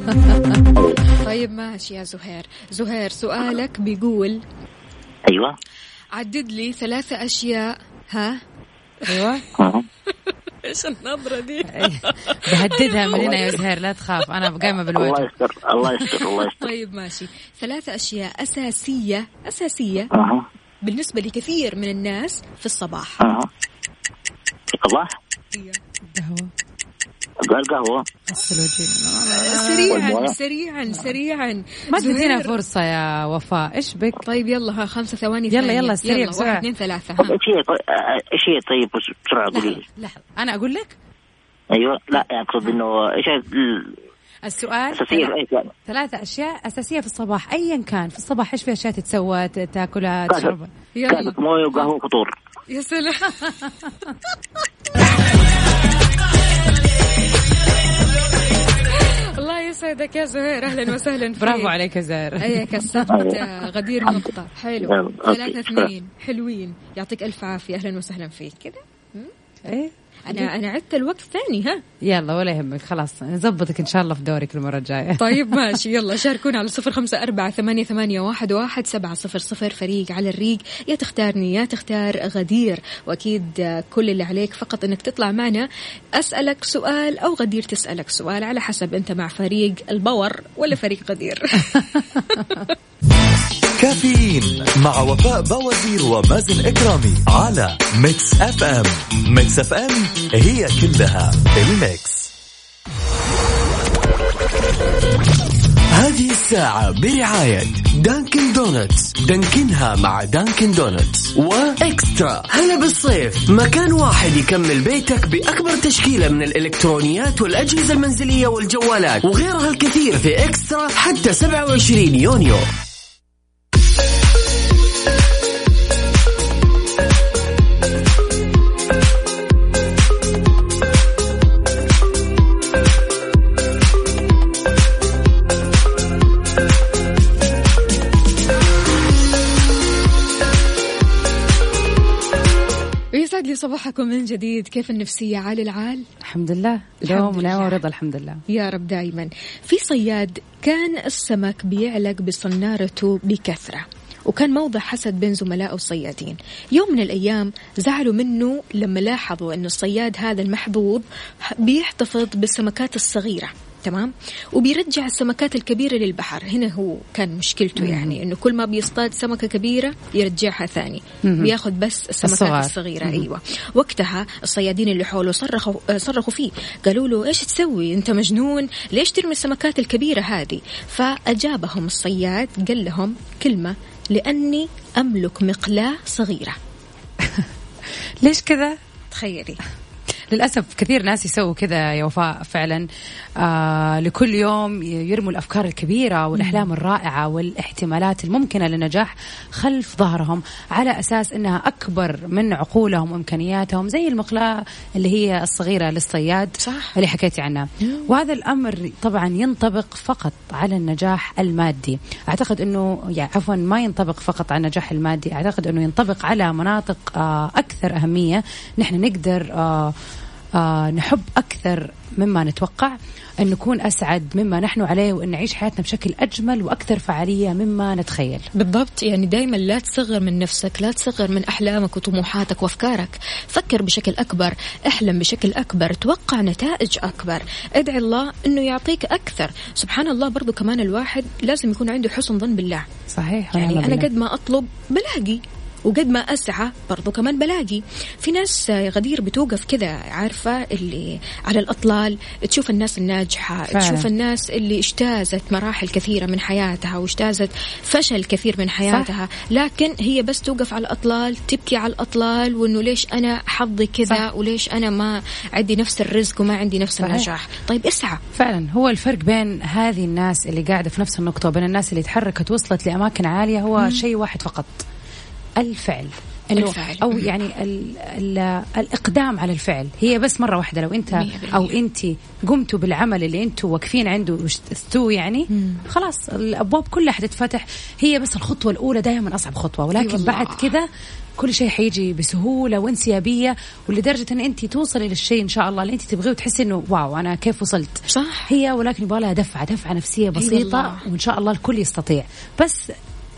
طيب ماشي يا زهير. زهير سؤالك بيقول أيوه. عدد لي ثلاثة أشياء ها؟ أيوه. أها. إيش النظرة دي؟ بهددها من هنا يا زهير لا تخاف أنا قايمة الله بالواجب يستر الله يستر الله يستر. طيب ماشي. ثلاثة أشياء أساسية أساسية أها. بالنسبة لكثير من الناس في الصباح. أها. الصباح؟ قهوة وجهي سريعا. سريعا سريعا. ما تدينا. فرصة يا وفاء. إيش بك؟ طيب يلا ها خمسة ثواني يلا،. يلا، سريع، يلا بسرعة. واحد اثنين ثلاثة إيش هي؟ طيب- إيش هي؟ طيب بس بسرعة قولي لحظة لي. لحظة أنا أقول لك؟ أيوه لا أقصد إنه إيش السؤال يعني؟ ثلاثة أشياء أساسية في الصباح أيا كان. في الصباح إيش في أشياء تتسوى تأكلها. تشربها؟ يلا. كاسة موية وقهوة وفطور. يا سلام. يسعدك يا زهير أهلا وسهلا فيك. برافو عليك يا زهير. أي كسبت آه، غدير نقطة. حلو. ثلاثة اثنين. حلوين. يعطيك ألف عافية. أهلا وسهلا فيك. كذا إيه؟ أنا أنا عدت الوقت ثاني ها؟ يلا ولا يهمك. خلاص نظبطك إن شاء الله في دورك المرة الجاية. طيب ماشي. يلا شاركونا على صفر خمسة أربعة ثمانية, ثمانية واحد, واحد سبعة صفر صفر. فريق على الريق. يا تختارني يا تختار غدير. وأكيد آه، كل اللي عليك فقط أنك تطلع معنا. أسألك سؤال أو غدير تسألك سؤال على حسب أنت مع فريق بوازير ولا فريق غدير. كافيين مع وفاء بوازير ومازن إكرامي على Mix FM Mix FM it's all in the mix. هذه الساعة برعاية Dunkin' Donuts دانكنها مع Dunkin' Donuts و eXtra. هلا بالصيف. مكان واحد يكمل بيتك بأكبر تشكيلة من الإلكترونيات والأجهزة المنزلية والجوالات وغيرها الكثير في eXtra حتى 27 يونيو. ويسعد لي صباحكم من جديد. كيف النفسية؟ عالي العال؟ الحمد لله. دوم. ونعمة ورضا الحمد لله. يا رب دائما في صياد كان السمك بيعلق بصنارته بكثرة وكان موضع حسد بين زملائه الصيادين. يوم من الأيام زعلوا منه لما لاحظوا أن الصياد هذا المحظوظ بيحتفظ بالسمكات الصغيرة. تمام؟ وبيرجع السمكات الكبيرة للبحر. هنا هو كان مشكلته يعني أنه كل ما بيصطاد سمكة كبيرة يرجعها ثاني. بياخذ بس السمكات الصغار. الصغيرة أيوة. وقتها الصيادين اللي حوله صرخوا آه، صرخوا فيه. قالوا له إيش تسوي؟ أنت مجنون. ليش ترمي السمكات الكبيرة هذه؟ فأجابهم الصياد قال لهم كلمة لأني أملك مقلاة صغيرة. ليش كذا؟ تخيلي. للأسف كثير ناس يسووا كذا يا وفاء فعلا. آه لكل يوم يرموا الأفكار الكبيرة والأحلام الرائعة والاحتمالات الممكنة للنجاح خلف ظهرهم على أساس أنها أكبر من عقولهم وإمكانياتهم زي المقلاة اللي هي الصغيرة للصياد صح. اللي حكيتي عنها. وهذا الأمر طبعا ينطبق فقط على النجاح المادي. أعتقد أنه يعني عفوا ما ينطبق فقط على النجاح المادي. أعتقد أنه ينطبق على مناطق آه أكثر أهمية. نحن نقدر آه آه نحب أكثر مما نتوقع أن نكون أسعد مما نحن عليه وأن نعيش حياتنا بشكل أجمل وأكثر فعالية مما نتخيل. بالضبط يعني دائما لا تصغر من نفسك لا تصغر من أحلامك وطموحاتك وأفكارك. فكر بشكل أكبر احلم بشكل أكبر توقع نتائج أكبر. ادعي الله أنه يعطيك أكثر. سبحان الله برضو كمان الواحد لازم يكون عنده حسن ظن بالله. صحيح يعني أنا. قد ما أطلب بلاقي. وقد ما أسعى برضو كمان بلاقي في ناس آه، غدير بتوقف كذا عارفة اللي على الأطلال تشوف الناس الناجحة فعلا. تشوف الناس اللي اجتازت مراحل كثيرة من حياتها واجتازت فشل كثير من حياتها صح. لكن هي بس توقف على الأطلال تبكي على الأطلال وإنه ليش أنا حظي كذا. وليش أنا ما عندي نفس الرزق وما عندي نفس صحيح. النجاح طيب اسعى فعلا هو الفرق بين هذه الناس اللي قاعدة في نفس النقطة وبين الناس اللي تحركت وصلت لأماكن عالية هو شيء واحد فقط الفعل الفعل. أو. يعني ال ال الإقدام على الفعل هي بس مرة واحدة لو أنت. أو أنت قمتوا بالعمل اللي أنتوا واقفين عنده واستووا يعني خلاص الأبواب كلها حتتفتح هي بس الخطوة الأولى دائما أصعب خطوة ولكن والله. بعد كذا كل شيء حيجي بسهولة وانسيابية ولدرجة إن أنت توصلي للشيء إن شاء الله اللي أنت تبغيه وتحسي إنه واو أنا كيف وصلت صح هي ولكن يبغى لها دفعة دفعة نفسية بسيطة والله. وإن شاء الله الكل يستطيع بس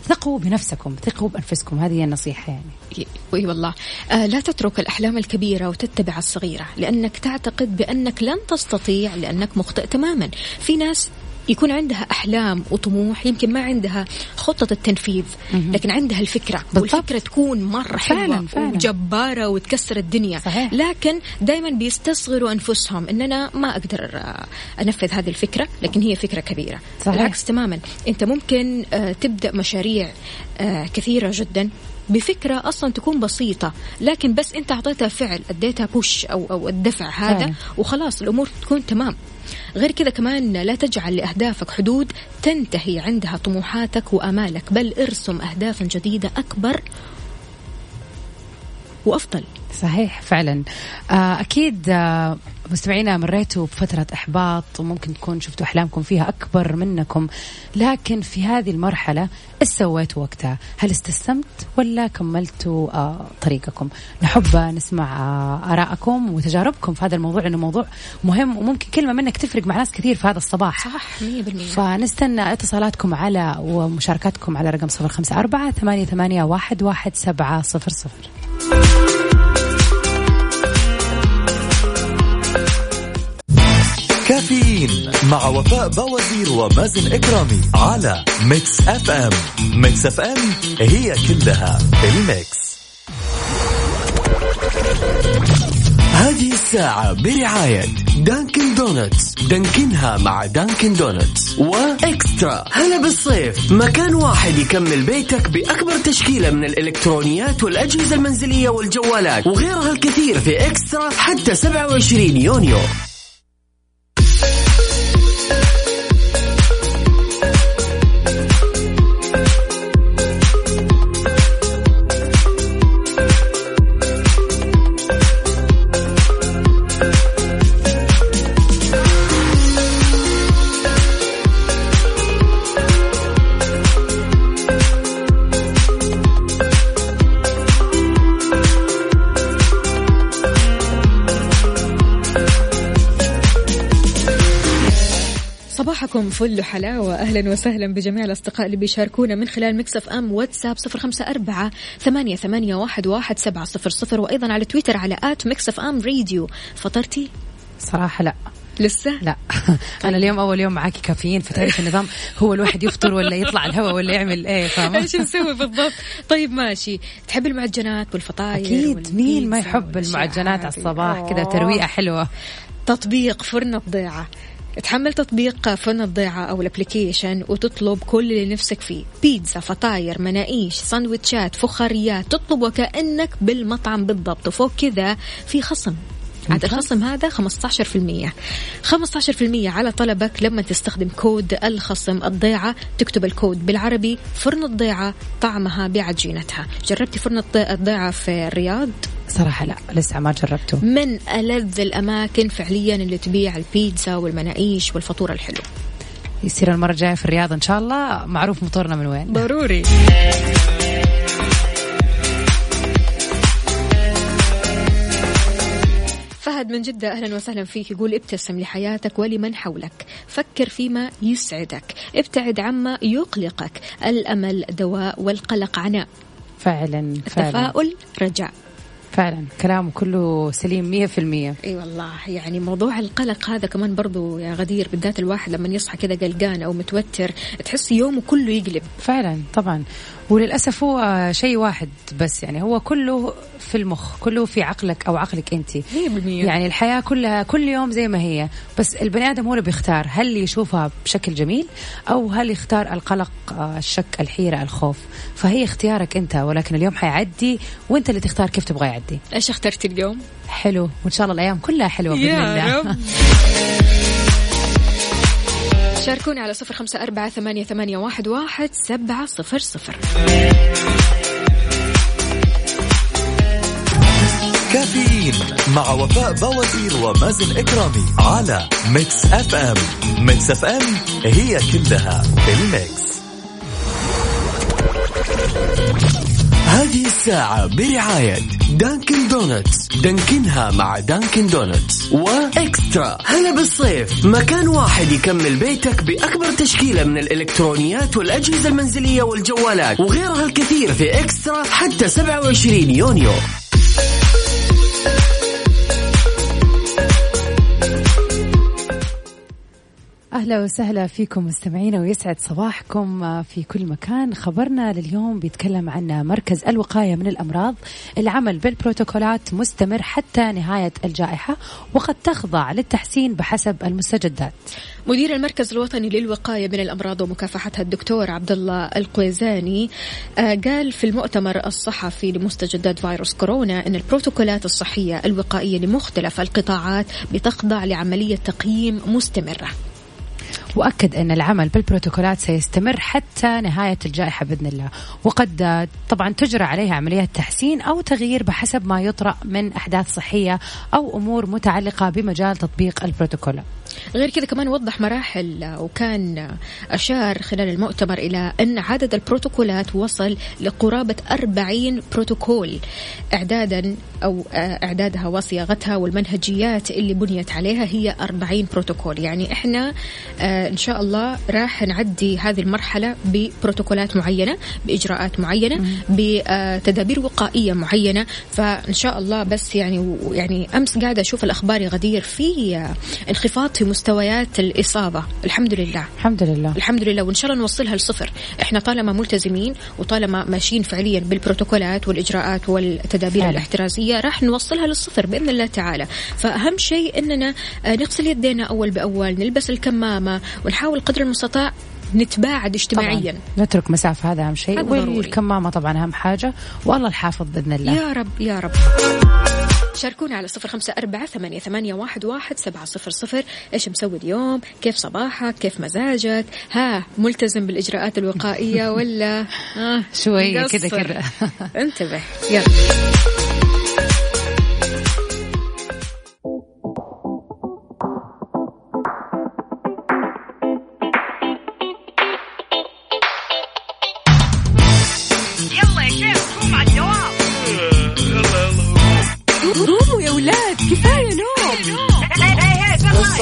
ثقوا بنفسكم ثقوا بأنفسكم. هذه هي النصيحة يعني. إي والله. آه لا تترك الأحلام الكبيرة وتتبع الصغيرة لأنك تعتقد بأنك لن تستطيع لأنك مخطئ تماما. في ناس يكون عندها أحلام وطموح يمكن ما عندها خطة التنفيذ لكن عندها الفكرة بالضبط. والفكرة تكون مرة حلوة فعلاً، فعلاً. وجبارة وتكسر الدنيا صحيح. لكن دائما بيستصغروا أنفسهم ان أنا ما أقدر آه، أنفذ هذه الفكرة لكن هي فكرة كبيرة صحيح. بالعكس تماما أنت ممكن آه، تبدأ مشاريع آه، كثيرة جدا بفكرة أصلا تكون بسيطة لكن بس أنت أعطيتها فعل أديتها بوش أو, أو الدفع هذا. وخلاص الأمور تكون تمام غير كذا كمان لا تجعل لأهدافك حدود تنتهي عندها طموحاتك وآمالك بل ارسم أهدافا جديدة أكبر وأفضل. صحيح فعلا. آه، أكيد آه، مستمعينا مريتوا بفترة إحباط وممكن تكون شفتوا أحلامكم فيها أكبر منكم. لكن في هذه المرحلة إيش سويتوا وقتها؟ هل استسلمت ولا كملتوا آه، طريقكم؟ نحب نسمع آه، آرائكم وتجاربكم في هذا الموضوع إنه موضوع مهم وممكن كلمة منك تفرق مع ناس كثير في هذا الصباح. صح 100% فنستنى اتصالاتكم على ومشاركاتكم على رقم 054 88 11700 كافيين مع وفاء بوازير ومازن إكرامي على Mix FM. Mix FM it's all in the mix. هذه الساعة برعاية Dunkin' Donuts. دانكنها مع Dunkin' Donuts. و eXtra. هلا بالصيف. مكان واحد يكمل بيتك بأكبر تشكيلة من الإلكترونيات والأجهزة المنزلية والجوالات. وغيرها الكثير في eXtra حتى 27 يونيو. فل حلاوة. أهلا وسهلا بجميع الأصدقاء اللي بيشاركونا من خلال Mix FM واتساب صفر خمسة أربعة ثمانية, ثمانية واحد, واحد سبعة صفر صفر وأيضا على تويتر على at Mix FM Radio. فطرتي؟ صراحة لا. لسه؟ لا. أنا اليوم أول يوم معاكي كافيين فتعرف النظام هو الواحد يفطر ولا يطلع الهواء ولا يعمل إيه فاهمة؟ إيش نسوي بالضبط؟ طيب ماشي. تحب المعجنات والفطاير أكيد. مين ما يحب المعجنات على؟ الصباح؟ كذا أوه. ترويقة حلوة. تطبيق فرن الضيعة. تحمل تطبيق فرن الضيعة أو ال application وتطلب كل اللي نفسك فيه. بيتزا فطاير مناقيش سندويتشات فخاريات تطلب وكأنك بالمطعم بالضبط. وفوق كذا في خصم. عاد الخصم هذا 15% 15% على طلبك لما تستخدم كود الخصم الضيعة. تكتب الكود بالعربي فرن الضيعة طعمها بعجينتها. جربتي فرن الض- الضيعة في الرياض؟ صراحة لا لسه ما جربته. من ألذ الأماكن فعليا اللي تبيع البيتزا والمناقيش والفطور الحلو. يصير المرة الجاية في الرياض إن شاء الله. معروف مطورنا من وين؟ ضروري. فهد من جدة أهلا وسهلا فيك يقول ابتسم لحياتك ولمن حولك. فكر فيما يسعدك. ابتعد عما يقلقك. الأمل دواء والقلق عناء. فعلا فعلا. التفاؤل رجاء. فعلا. كلامه كله سليم مية في المية. أي والله يعني موضوع القلق هذا كمان برضو يا غدير بالذات الواحد لما يصحى كذا قلقان أو متوتر تحس يومه كله يقلب. فعلا طبعا. وللأسف هو شيء واحد بس يعني هو كله في المخ كله في عقلك أو عقلك أنت. يعني الحياة كلها كل يوم زي ما هي. بس البني آدم هو اللي بيختار هل يشوفها بشكل جميل أو هل يختار القلق الشك الحيرة الخوف. فهي اختيارك أنت ولكن اليوم حيعدي وأنت اللي تختار كيف تبغى يعدي. إيش اخترتي اليوم؟ حلو. وإن شاء الله الأيام كلها حلوة بإذن الله. رب شاركوني على صفر خمسة أربعة ثمانية, ثمانية واحد, واحد سبعة صفر صفر. كافيين مع وفاء بوازير ومازن إكرامي على Mix FM. Mix FM it's all in the mix. هذه الساعة برعاية Dunkin' Donuts. دانكنها مع Dunkin' Donuts. و eXtra. هلا بالصيف. مكان واحد يكمل بيتك بأكبر تشكيلة من الإلكترونيات والأجهزة المنزلية والجوالات وغيرها الكثير في eXtra حتى 27 يونيو. أهلا وسهلا فيكم مستمعينا ويسعد صباحكم في كل مكان. خبرنا لليوم بيتكلم عن مركز الوقاية من الأمراض. العمل بالبروتوكولات مستمر حتى نهاية الجائحة وقد تخضع للتحسين بحسب المستجدات. مدير المركز الوطني للوقاية من الأمراض ومكافحتها الدكتور عبد الله القويزاني آه، قال في المؤتمر الصحفي لمستجدات فيروس كورونا أن البروتوكولات الصحية الوقائية لمختلف القطاعات بتخضع لعملية تقييم مستمرة. وأكد أن العمل بالبروتوكولات سيستمر حتى نهاية الجائحة بإذن الله. وقد طبعا تجرى عليها عمليات تحسين أو تغيير بحسب ما يطرأ من أحداث صحية أو أمور متعلقة بمجال تطبيق البروتوكول. غير كذا كمان وضح مراحل وكان أشار خلال المؤتمر إلى أن عدد البروتوكولات وصل لقرابة 40 بروتوكول إعدادا أو إعدادها وصياغتها والمنهجيات اللي بنيت عليها هي 40 بروتوكول. يعني إحنا إن شاء الله راح نعدي هذه المرحلة ببروتوكولات معينة بإجراءات معينة بتدابير وقائية معينة. فإن شاء الله بس يعني يعني أمس قاعدة أشوف الأخبار يا غدير في انخفاض في مستويات الإصابة. الحمد لله. الحمد لله. الحمد لله. وإن شاء الله نوصلها لصفر. إحنا طالما ملتزمين وطالما ماشيين فعليا بالبروتوكولات والإجراءات والتدابير فعلا. الاحترازية راح نوصلها للصفر بإذن الله تعالى. فأهم شيء إننا آه، نغسل يدينا أول بأول نلبس الكمامة ونحاول قدر المستطاع نتباعد اجتماعيا. طبعا. نترك مسافة هذا أهم شيء. والكمامة طبعا أهم حاجة. والله الحافظ بإذن الله. يا رب يا رب. شاركونا على صفر خمسة أربعة ثمانية, ثمانية واحد, واحد سبعة صفر صفر. إيش مسوي اليوم؟ كيف صباحك؟ كيف مزاجك؟ ها ملتزم بالإجراءات الوقائية ولا؟ آه مقصر؟ كذا كذا انتبه يلا.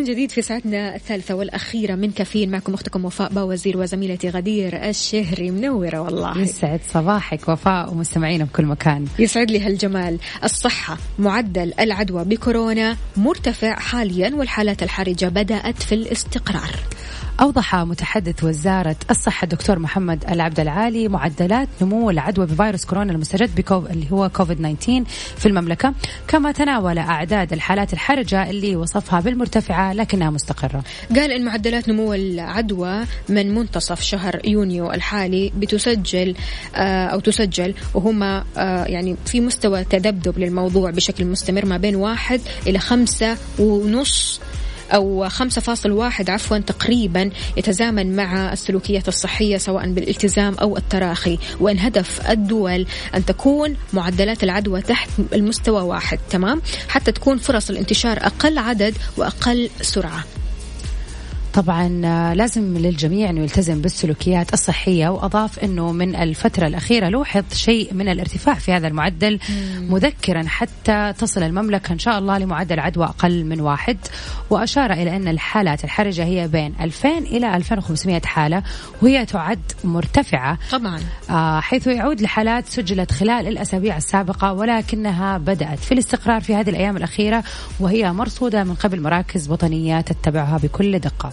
من جديد في ساعتنا الثالثة والأخيرة من كافيين معكم أختكم وفاء باوزير وزميلتي غدير الشهري منورة والله. يسعد صباحك وفاء ومستمعينا بكل مكان. يسعد لي هالجمال. الصحة معدل العدوى بكورونا مرتفع حاليا والحالات الحرجة بدأت في الاستقرار. أوضح متحدث وزارة الصحة الدكتور محمد العبد العالي معدلات نمو العدوى بفيروس كورونا المستجد بكوف اللي هو كوفيد 19 في المملكة كما تناول أعداد الحالات الحرجة اللي وصفها بالمرتفعة لكنها مستقرة. قال إن معدلات نمو العدوى من منتصف شهر يونيو الحالي بتسجل آه، أو تسجل وهم آه، يعني في مستوى تذبذب للموضوع بشكل مستمر ما بين واحد إلى خمسة ونص أو 5.1 عفوا تقريبا يتزامن مع السلوكيات الصحية سواء بالالتزام أو التراخي. وإن هدف الدول أن تكون معدلات العدوى تحت المستوى واحد تمام؟ حتى تكون فرص الانتشار أقل عدد وأقل سرعة. طبعا آه، لازم للجميع انه يلتزم بالسلوكيات الصحية وأضاف إنه من الفترة الأخيرة لوحظ شيء من الارتفاع في هذا المعدل مذكرا حتى تصل المملكة إن شاء الله لمعدل عدوى أقل من واحد. وأشار إلى أن الحالات الحرجة هي بين 2000 إلى 2500 حالة وهي تعد مرتفعة. طبعا. آه، حيث يعود لحالات سجلت خلال الأسابيع السابقة ولكنها بدأت في الاستقرار في هذه الأيام الأخيرة وهي مرصودة من قبل مراكز وطنية تتبعها بكل دقة.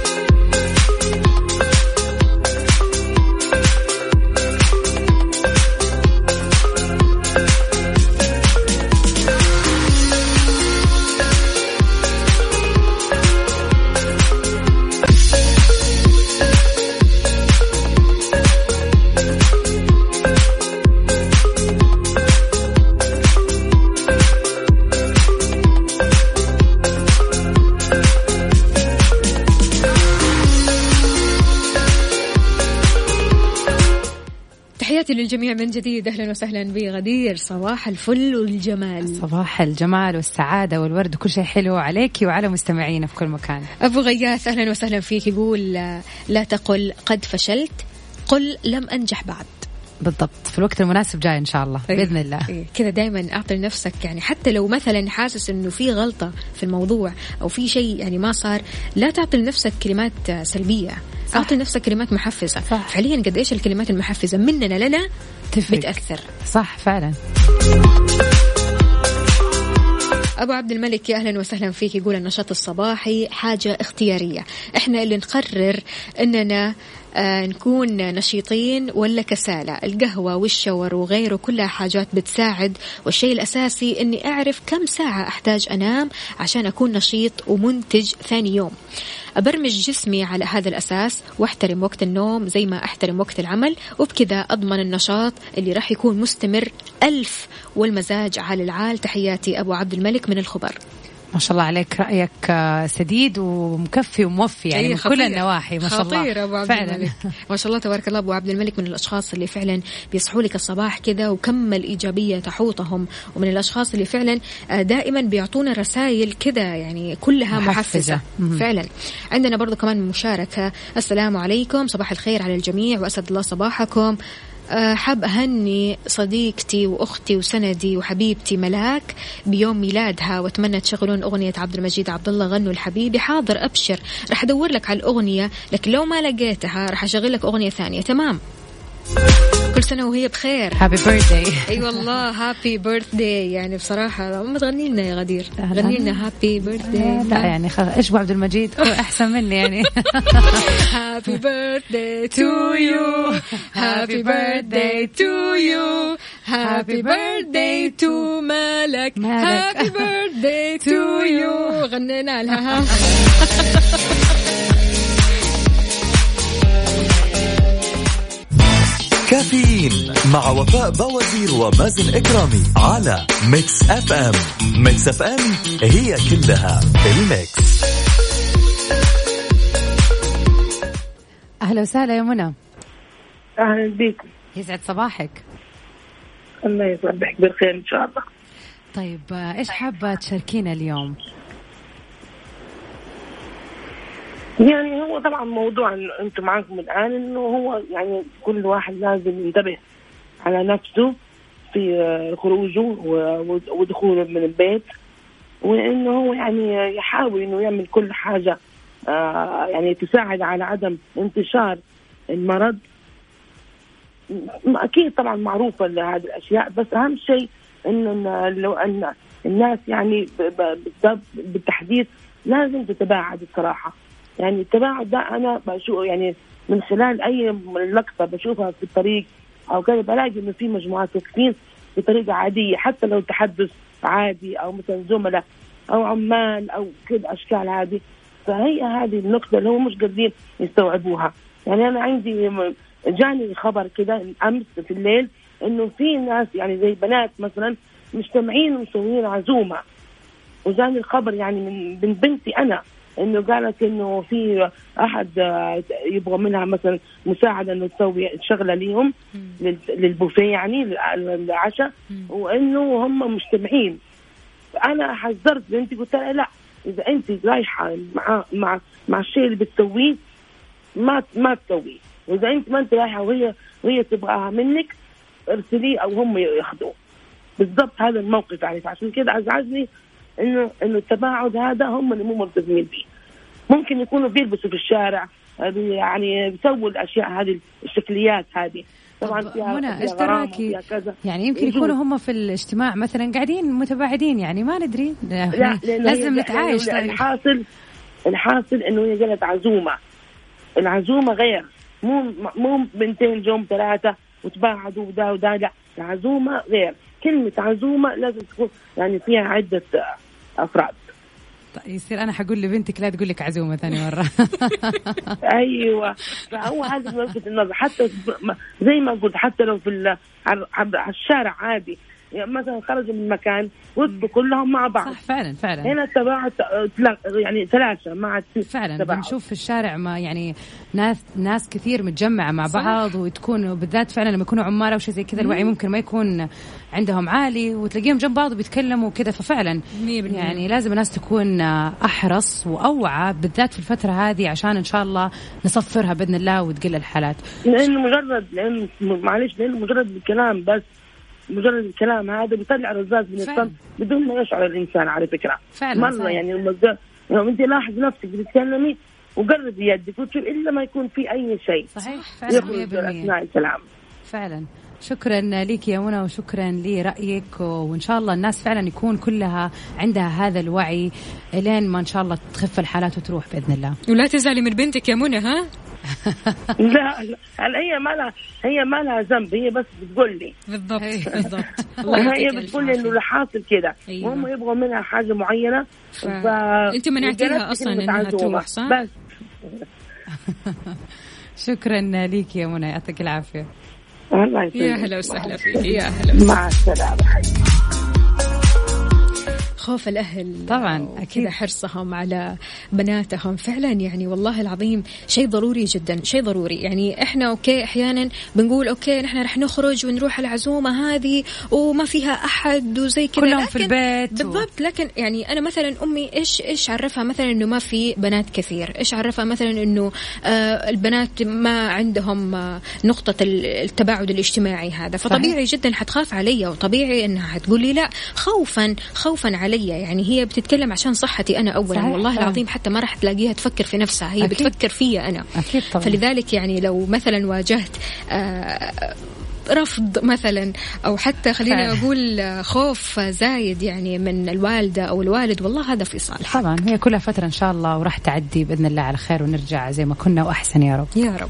تحياتي للجميع من جديد. أهلا وسهلا بغدير. صباح الفل والجمال. صباح الجمال والسعادة والورد وكل شيء حلو عليك وعلى مستمعينا في كل مكان. أبو غياث أهلا وسهلا فيك. يقول آه، لا تقل قد فشلت قل لم أنجح بعد. بالضبط. في الوقت المناسب جاي إن شاء الله إيه. بإذن الله. إيه، كذا دائما أعطي لنفسك يعني حتى لو مثلا حاسس إنه في غلطة في الموضوع أو في شيء يعني ما صار لا تعطي لنفسك كلمات آه، سلبية. صح. أعطي لنفسك كلمات محفزة صح. فعليا قد إيش الكلمات المحفزة مننا لنا تفرق. بتأثر صح فعلا. أبو عبد الملك يا أهلا وسهلا فيك يقول النشاط الصباحي حاجة اختيارية إحنا اللي نقرر إننا آه نكون نشيطين ولا كسالى القهوة والشاور وغيره كلها حاجات بتساعد والشيء الأساسي أني أعرف كم ساعة أحتاج أنام عشان أكون نشيط ومنتج ثاني يوم أبرمج جسمي على هذا الأساس وأحترم وقت النوم زي ما أحترم وقت العمل وبكذا أضمن النشاط اللي راح يكون مستمر ألف والمزاج على العال. تحياتي أبو عبد الملك من الخبر. ما شاء الله عليك رأيك آه، سديد ومكفي وموفي يعني أي من. كل النواحي ما شاء الله. خطير أبو عبد فعلا الملك ما شاء الله تبارك الله أبو عبد الملك من الأشخاص اللي فعلا بيصحوا لك الصباح كذا وكم الإيجابية تحوطهم ومن الأشخاص اللي فعلا آه، دائما بيعطونا رسائل كذا يعني كلها محفزة. محفزة مهم. فعلا عندنا برضو كمان مشاركة السلام عليكم صباح الخير على الجميع وأسعد الله صباحكم حاب أهني صديقتي وأختي وسندي وحبيبتي ملاك بيوم ميلادها وأتمنى تشغلون أغنية عبد المجيد عبد الله غنوا الحبيبي. حاضر أبشر. راح أدور لك على الأغنية لكن لو ما لقيتها راح أشغل لك أغنية ثانية. تمام؟ كل سنة وهي بخير. Happy birthday إي والله happy birthday يعني بصراحة ما تغني لنا يا غدير. غني لنا happy birthday لا يعني خلاص إيش ابو عبد المجيد أحسن مني يعني. Happy birthday to you. Happy birthday to you. Happy birthday to مالك. Happy birthday to you. غنينا لها. كافيين مع وفاء بوازير ومازن إكرامي على Mix FM Mix FM it's all in the mix. أهلا وسهلا يا منى. أهلا بكم يسعد صباحك. الله يصبحك بالخير إن شاء الله. طيب إيش حابة تشاركينا اليوم؟ يعني هو طبعا موضوع أنتم معاكم الآن إنه هو يعني كل واحد لازم ينتبه على نفسه في خروجه ودخوله من البيت وإنه هو يعني يحاول إنه يعمل كل حاجة آه يعني تساعد على عدم انتشار المرض. أكيد طبعا معروفة هذه الأشياء بس أهم شيء إنه لو إن الناس يعني بالتحديد لازم تتباعد الصراحة. يعني التباعد ده أنا بشوف يعني من خلال أي لقطة بشوفها في الطريق أو كذا بلاقي إنه في مجموعات واقفين بطريقة عادية حتى لو تحدث عادي أو مثلا زملاء أو عمال أو كذا أشكال عادي فهي هذه النقطة اللي هم مش قادرين يستوعبوها. يعني أنا عندي جاني خبر كده أمس في الليل إنه في ناس يعني زي بنات مثلا مجتمعين ومسويين عزومة. وجاني الخبر يعني من بنتي أنا. إنه قالت إنه في أحد آه، يبغى منها مثلا مساعدة إنه تسوي شغلة ليهم لل- للبوفيه يعني للع- للعشاء وإنه هم مجتمعين. أنا حذرت بنتي قلت لها لا إذا أنت رايحة مع مع مع الشيء اللي بتسويه ما ما تسويه. وإذا أنت ما أنت رايحة وهي وهي تبغاها منك ارسليه أو هم يأخذوه. بالضبط هذا الموقف يعني فعشان كده أزعجني إنه إنه التباعد هذا هم اللي مو ملتزمين فيه ممكن يكونوا بيلبسوا في الشارع يعني بيسووا الأشياء هذه الشكليات هذه. طبعا فيها منى إيش يعني يمكن. يكونوا هم في الاجتماع مثلا قاعدين متباعدين يعني ما ندري. لا لأنه لازم نتعايش طيب. الحاصل الحاصل إنه هي قالت عزومة. العزومة غير. مو مو بنتين جم ثلاثة وتباعدوا ودا ودا لا. العزومة غير. كلمة عزومة لازم تكون يعني فيها عدة أفراد. طيب يصير أنا حقول لبنتك لا تقول لك عزومة ثاني مرة. أيوه. فهو هذا وجهه النظر حتى زي ما قلت حتى لو في على الشارع عادي يعني مثلا خرجوا من مكان وقفوا كلهم مع بعض. صح فعلا فعلا. هنا التباعد يعني ثلاثة ما فعلا تباعد. بنشوف في الشارع ما يعني ناس ناس كثير متجمعة مع صح. بعض وتكون بالذات فعلا لما يكونوا عمال أو شيء زي كذا الوعي ممكن ما يكون عندهم عالي وتلاقيهم جنب بعض وبيتكلموا كذا ففعلا يعني لازم الناس تكون أحرص وأوعى بالذات في الفترة هذه عشان إن شاء الله نصفرها بإذن الله وتقل الحالات. لأنه مجرد لأنه معلش لأنه مجرد الكلام بس. مجرد الكلام هذا بيطلع رذاذ من. الصمت بدون ما يشعر الإنسان على فكرة. فعلا، مرة صحيح. يعني لما لو أنت لاحظ نفسك بتتكلمي وقرب يدك وتشوف إلا ما يكون في أي شيء. صحيح فعلا يخرج 100% أثناء الكلام. فعلا. شكرا لك يا منى وشكرا لرأيك. وإن شاء الله الناس فعلا يكون كلها عندها هذا الوعي لين ما إن شاء الله تخف الحالات وتروح بإذن الله. ولا تزعلي من بنتك يا منى ها؟ لا لا هي ما لها هي ما لها ذنب هي بس بتقول لي. بالضبط بالضبط. الله هي بتقول لي إنه اللي حاصل كده. أيوة. وهم يبغوا منها حاجة معينة ف... أنت منعتيها أصلا إنها تروح صح؟ بس. شكرا لك يا منى يعطيك العافية. الله يسلمك. يا هلا وسهلا فيك. يا هلا مع السلامة. خوف الأهل. طبعا أكيد. حرصهم على بناتهم. فعلا يعني والله العظيم شيء ضروري جدا شيء ضروري. يعني إحنا okay أحيانا بنقول okay نحن رح نخرج ونروح العزومة هذه وما فيها أحد وزي كذا. كلهم في البيت و- بالضبط لكن يعني أنا مثلا أمي إيش إيش عرفها مثلا إنه ما في بنات كثير؟ إيش عرفها مثلا إنه آه البنات ما عندهم آه نقطة ال- التباعد الاجتماعي هذا؟ فطبيعي جدا حتخاف علي وطبيعي إنها حتقول لي لا خوفا خوفا علي يعني هي بتتكلم عشان صحتي أنا اولا. صحيح، والله فعلا. العظيم حتى ما راح تلاقيها تفكر في نفسها. هي أكيد. بتفكر فيا أنا. أكيد طبعا. فلذلك يعني لو مثلا واجهت آه رفض مثلا أو حتى خليني. أقول آه، خوف زايد يعني من الوالدة أو الوالد والله هذا في صالح طبعا. هي كلها فترة إن شاء الله وراح تعدي بإذن الله على خير ونرجع زي ما كنا وأحسن يا رب. يا رب.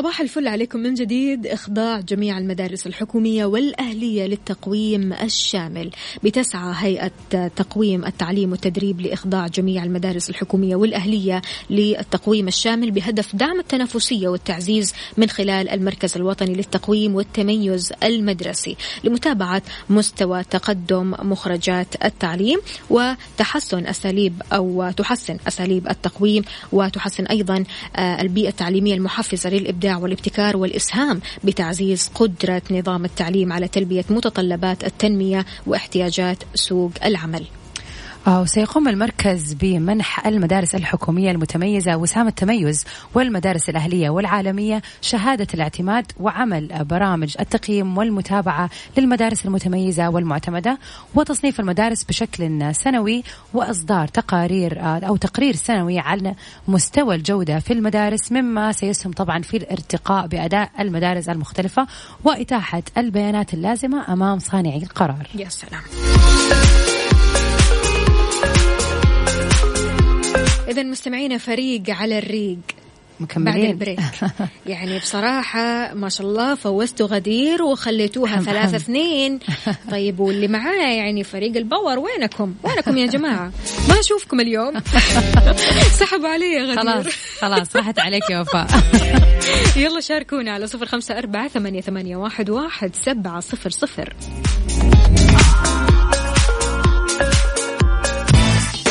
صباح الفل عليكم من جديد. إخضاع جميع المدارس الحكومية والأهلية للتقويم الشامل. بتسعى هيئة تقويم التعليم والتدريب لإخضاع جميع المدارس الحكومية والأهلية للتقويم الشامل بهدف دعم التنافسية والتعزيز من خلال المركز الوطني للتقويم والتميز المدرسي. لمتابعة مستوى تقدم مخرجات التعليم وتحسن أساليب أو تحسن أساليب التقويم وتحسن أيضا آه، البيئة التعليمية المحفزة للإبداع والابتكار والإسهام بتعزيز قدرة نظام التعليم على تلبية متطلبات التنمية واحتياجات سوق العمل. وسيقوم المركز بمنح المدارس الحكومية المتميزة وسام التميز والمدارس الأهلية والعالمية شهادة الاعتماد وعمل برامج التقييم والمتابعة للمدارس المتميزة والمعتمدة وتصنيف المدارس بشكل سنوي وإصدار تقارير أو تقرير سنوي عن مستوى الجودة في المدارس مما سيسهم طبعا في الارتقاء بأداء المدارس المختلفة وإتاحة البيانات اللازمة أمام صانعي القرار. يا سلام. إذا مستمعينا فريق على الريق مكملين. بعد ال break. يعني بصراحة ما شاء الله فوزتوا غدير وخليتوها ثلاثة اثنين. طيب واللي معاه يعني فريق ال power وينكم؟ وينكم يا جماعة؟ ما أشوفكم اليوم. سحبوا علي يا غدير. خلاص خلاص راحت عليك يا وفاء. يلا شاركونا على صفر خمسة أربعة ثمانية, ثمانية واحد, واحد سبعة صفر صفر.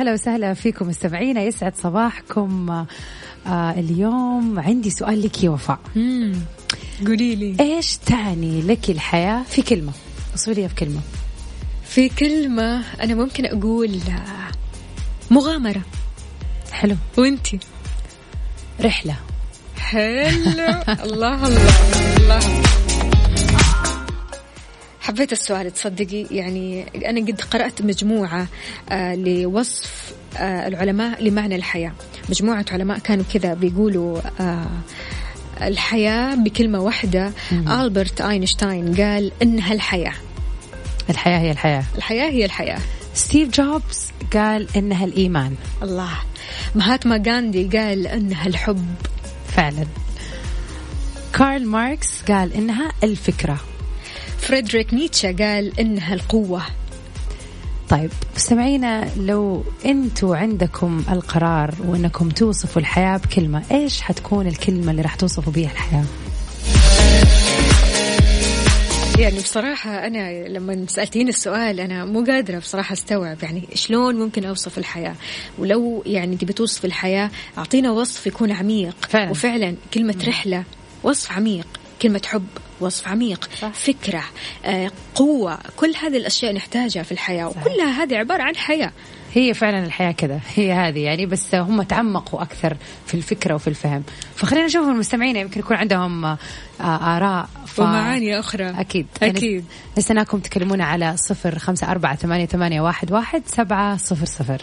أهلا وسهلا فيكم مستمعينا يسعد صباحكم. آه اليوم عندي سؤال لك يا وفاء. قولي لي. إيش تعني لك الحياة في كلمة؟ وصفي لي في كلمة. في كلمة أنا ممكن أقول مغامرة. حلو. وانتي رحلة. حلو. الله الله الله. حبيت السؤال تصدقي؟ يعني أنا قد قرأت مجموعة آه لوصف آه العلماء لمعنى الحياة. مجموعة علماء كانوا كذا بيقولوا آه الحياة بكلمة واحدة. ألبرت أينشتاين قال إنها الحياة. الحياة هي الحياة. الحياة هي الحياة. ستيف جوبز قال إنها الإيمان. الله. مهاتما غاندي قال إنها الحب. فعلا. كارل ماركس قال إنها الفكرة. فريدريك نيتشه قال إنها القوة. طيب مستمعينا لو أنتوا عندكم القرار وأنكم توصفوا الحياة بكلمة إيش حتكون الكلمة اللي راح توصفوا بيها الحياة؟ يعني بصراحة أنا لما سألتيني السؤال أنا مو قادرة بصراحة أستوعب يعني شلون ممكن أوصف الحياة. ولو يعني تبي توصف الحياة أعطينا وصف يكون عميق. فعلا. وفعلا كلمة رحلة وصف عميق كلمة حب. وصف عميق صح. فكرة آه، قوة كل هذه الأشياء نحتاجها في الحياة وكلها هذه عبارة عن حياة. هي فعلا الحياة كذا هي هذه يعني بس هم تعمقوا أكثر في الفكرة وفي الفهم. فخلينا نشوف المستمعين يمكن يكون عندهم آه، آراء ف... ومعاني أخرى. أكيد. أكيد. نستناكم تكلمونا على صفر خمسة أربعة ثمانية واحد, واحد سبعة صفر صفر.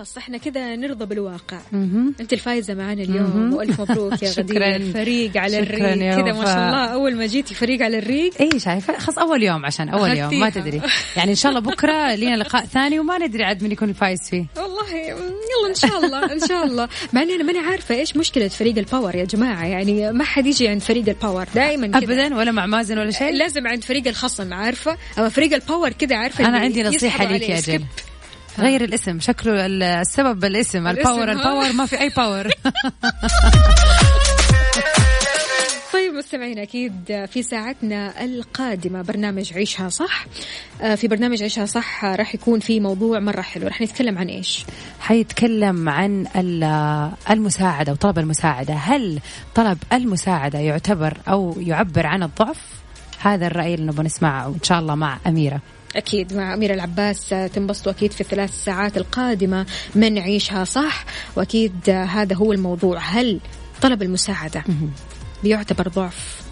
خلاص إحنا كذا نرضى بالواقع. مهم. انت الفايزة معنا اليوم. وألف مبروك يا. غدير. فريق على الريق. كذا ما. شاء الله أول ما جيتي فريق على الريق. اي شايفه خلاص أول يوم عشان أول يوم ما. تدري. يعني إن شاء الله بكرة لينا لقاء ثاني وما ندري عاد من يكون الفايز فيه. والله يلا إن شاء الله إن شاء الله. مع إني أنا ماني عارفة إيش مشكلة فريق ال power يا جماعة. يعني ما حد يجي عند فريق ال power دائما ابدا ولا مع مازن ولا شيء؟ لازم عند فريق الخصم عارفة؟ اما فريق ال power كذا عارفة؟ أنا عندي نصيحة ليك يا جل skip. غير الاسم شكله ال- السبب بالاسم ال power؟ ال power ما في أي power طيب مستمعينا أكيد في ساعتنا القادمة برنامج عيشها صح. آه، في برنامج عيشها صح راح يكون في موضوع مرة حلو. راح نتكلم عن إيش؟ حيتكلم عن ال- المساعدة وطلب المساعدة. هل طلب المساعدة يعتبر أو يعبر عن الضعف؟ هذا الرأي اللي نبغى نسمعه إن شاء الله مع أميرة. أكيد مع أميرة العباس تنبسطوا أكيد في الثلاث ساعات القادمة من عيشها صح؟ وأكيد هذا هو الموضوع. هل طلب المساعدة بيعتبر ضعف.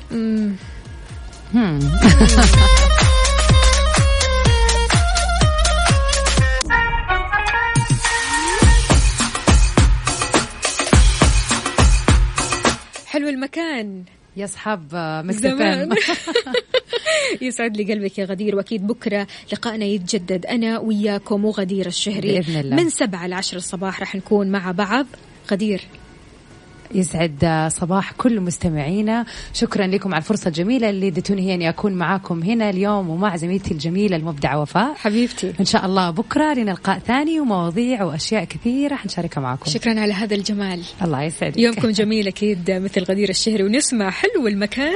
حلو المكان. يا أصحاب زمان. يسعد لي قلبك يا غدير وأكيد بكرة لقائنا يتجدد. أنا وياكم وغدير الشهري. بإذن الله. من سبعة لعشر الصباح راح نكون مع بعض. غدير. يسعد صباح كل مستمعينا. شكرا لكم على الفرصة الجميلة اللي اديتوني هي أني أكون معاكم هنا اليوم ومع زميلتي الجميلة المبدعة وفاء. حبيبتي. إن شاء الله بكرة لنا لقاء ثاني ومواضيع وأشياء كثيرة حنشاركها معكم. شكرا على هذا الجمال. الله يسعدك. يومكم جميل أكيد مثل غدير الشهري. ونسمع حلو المكان.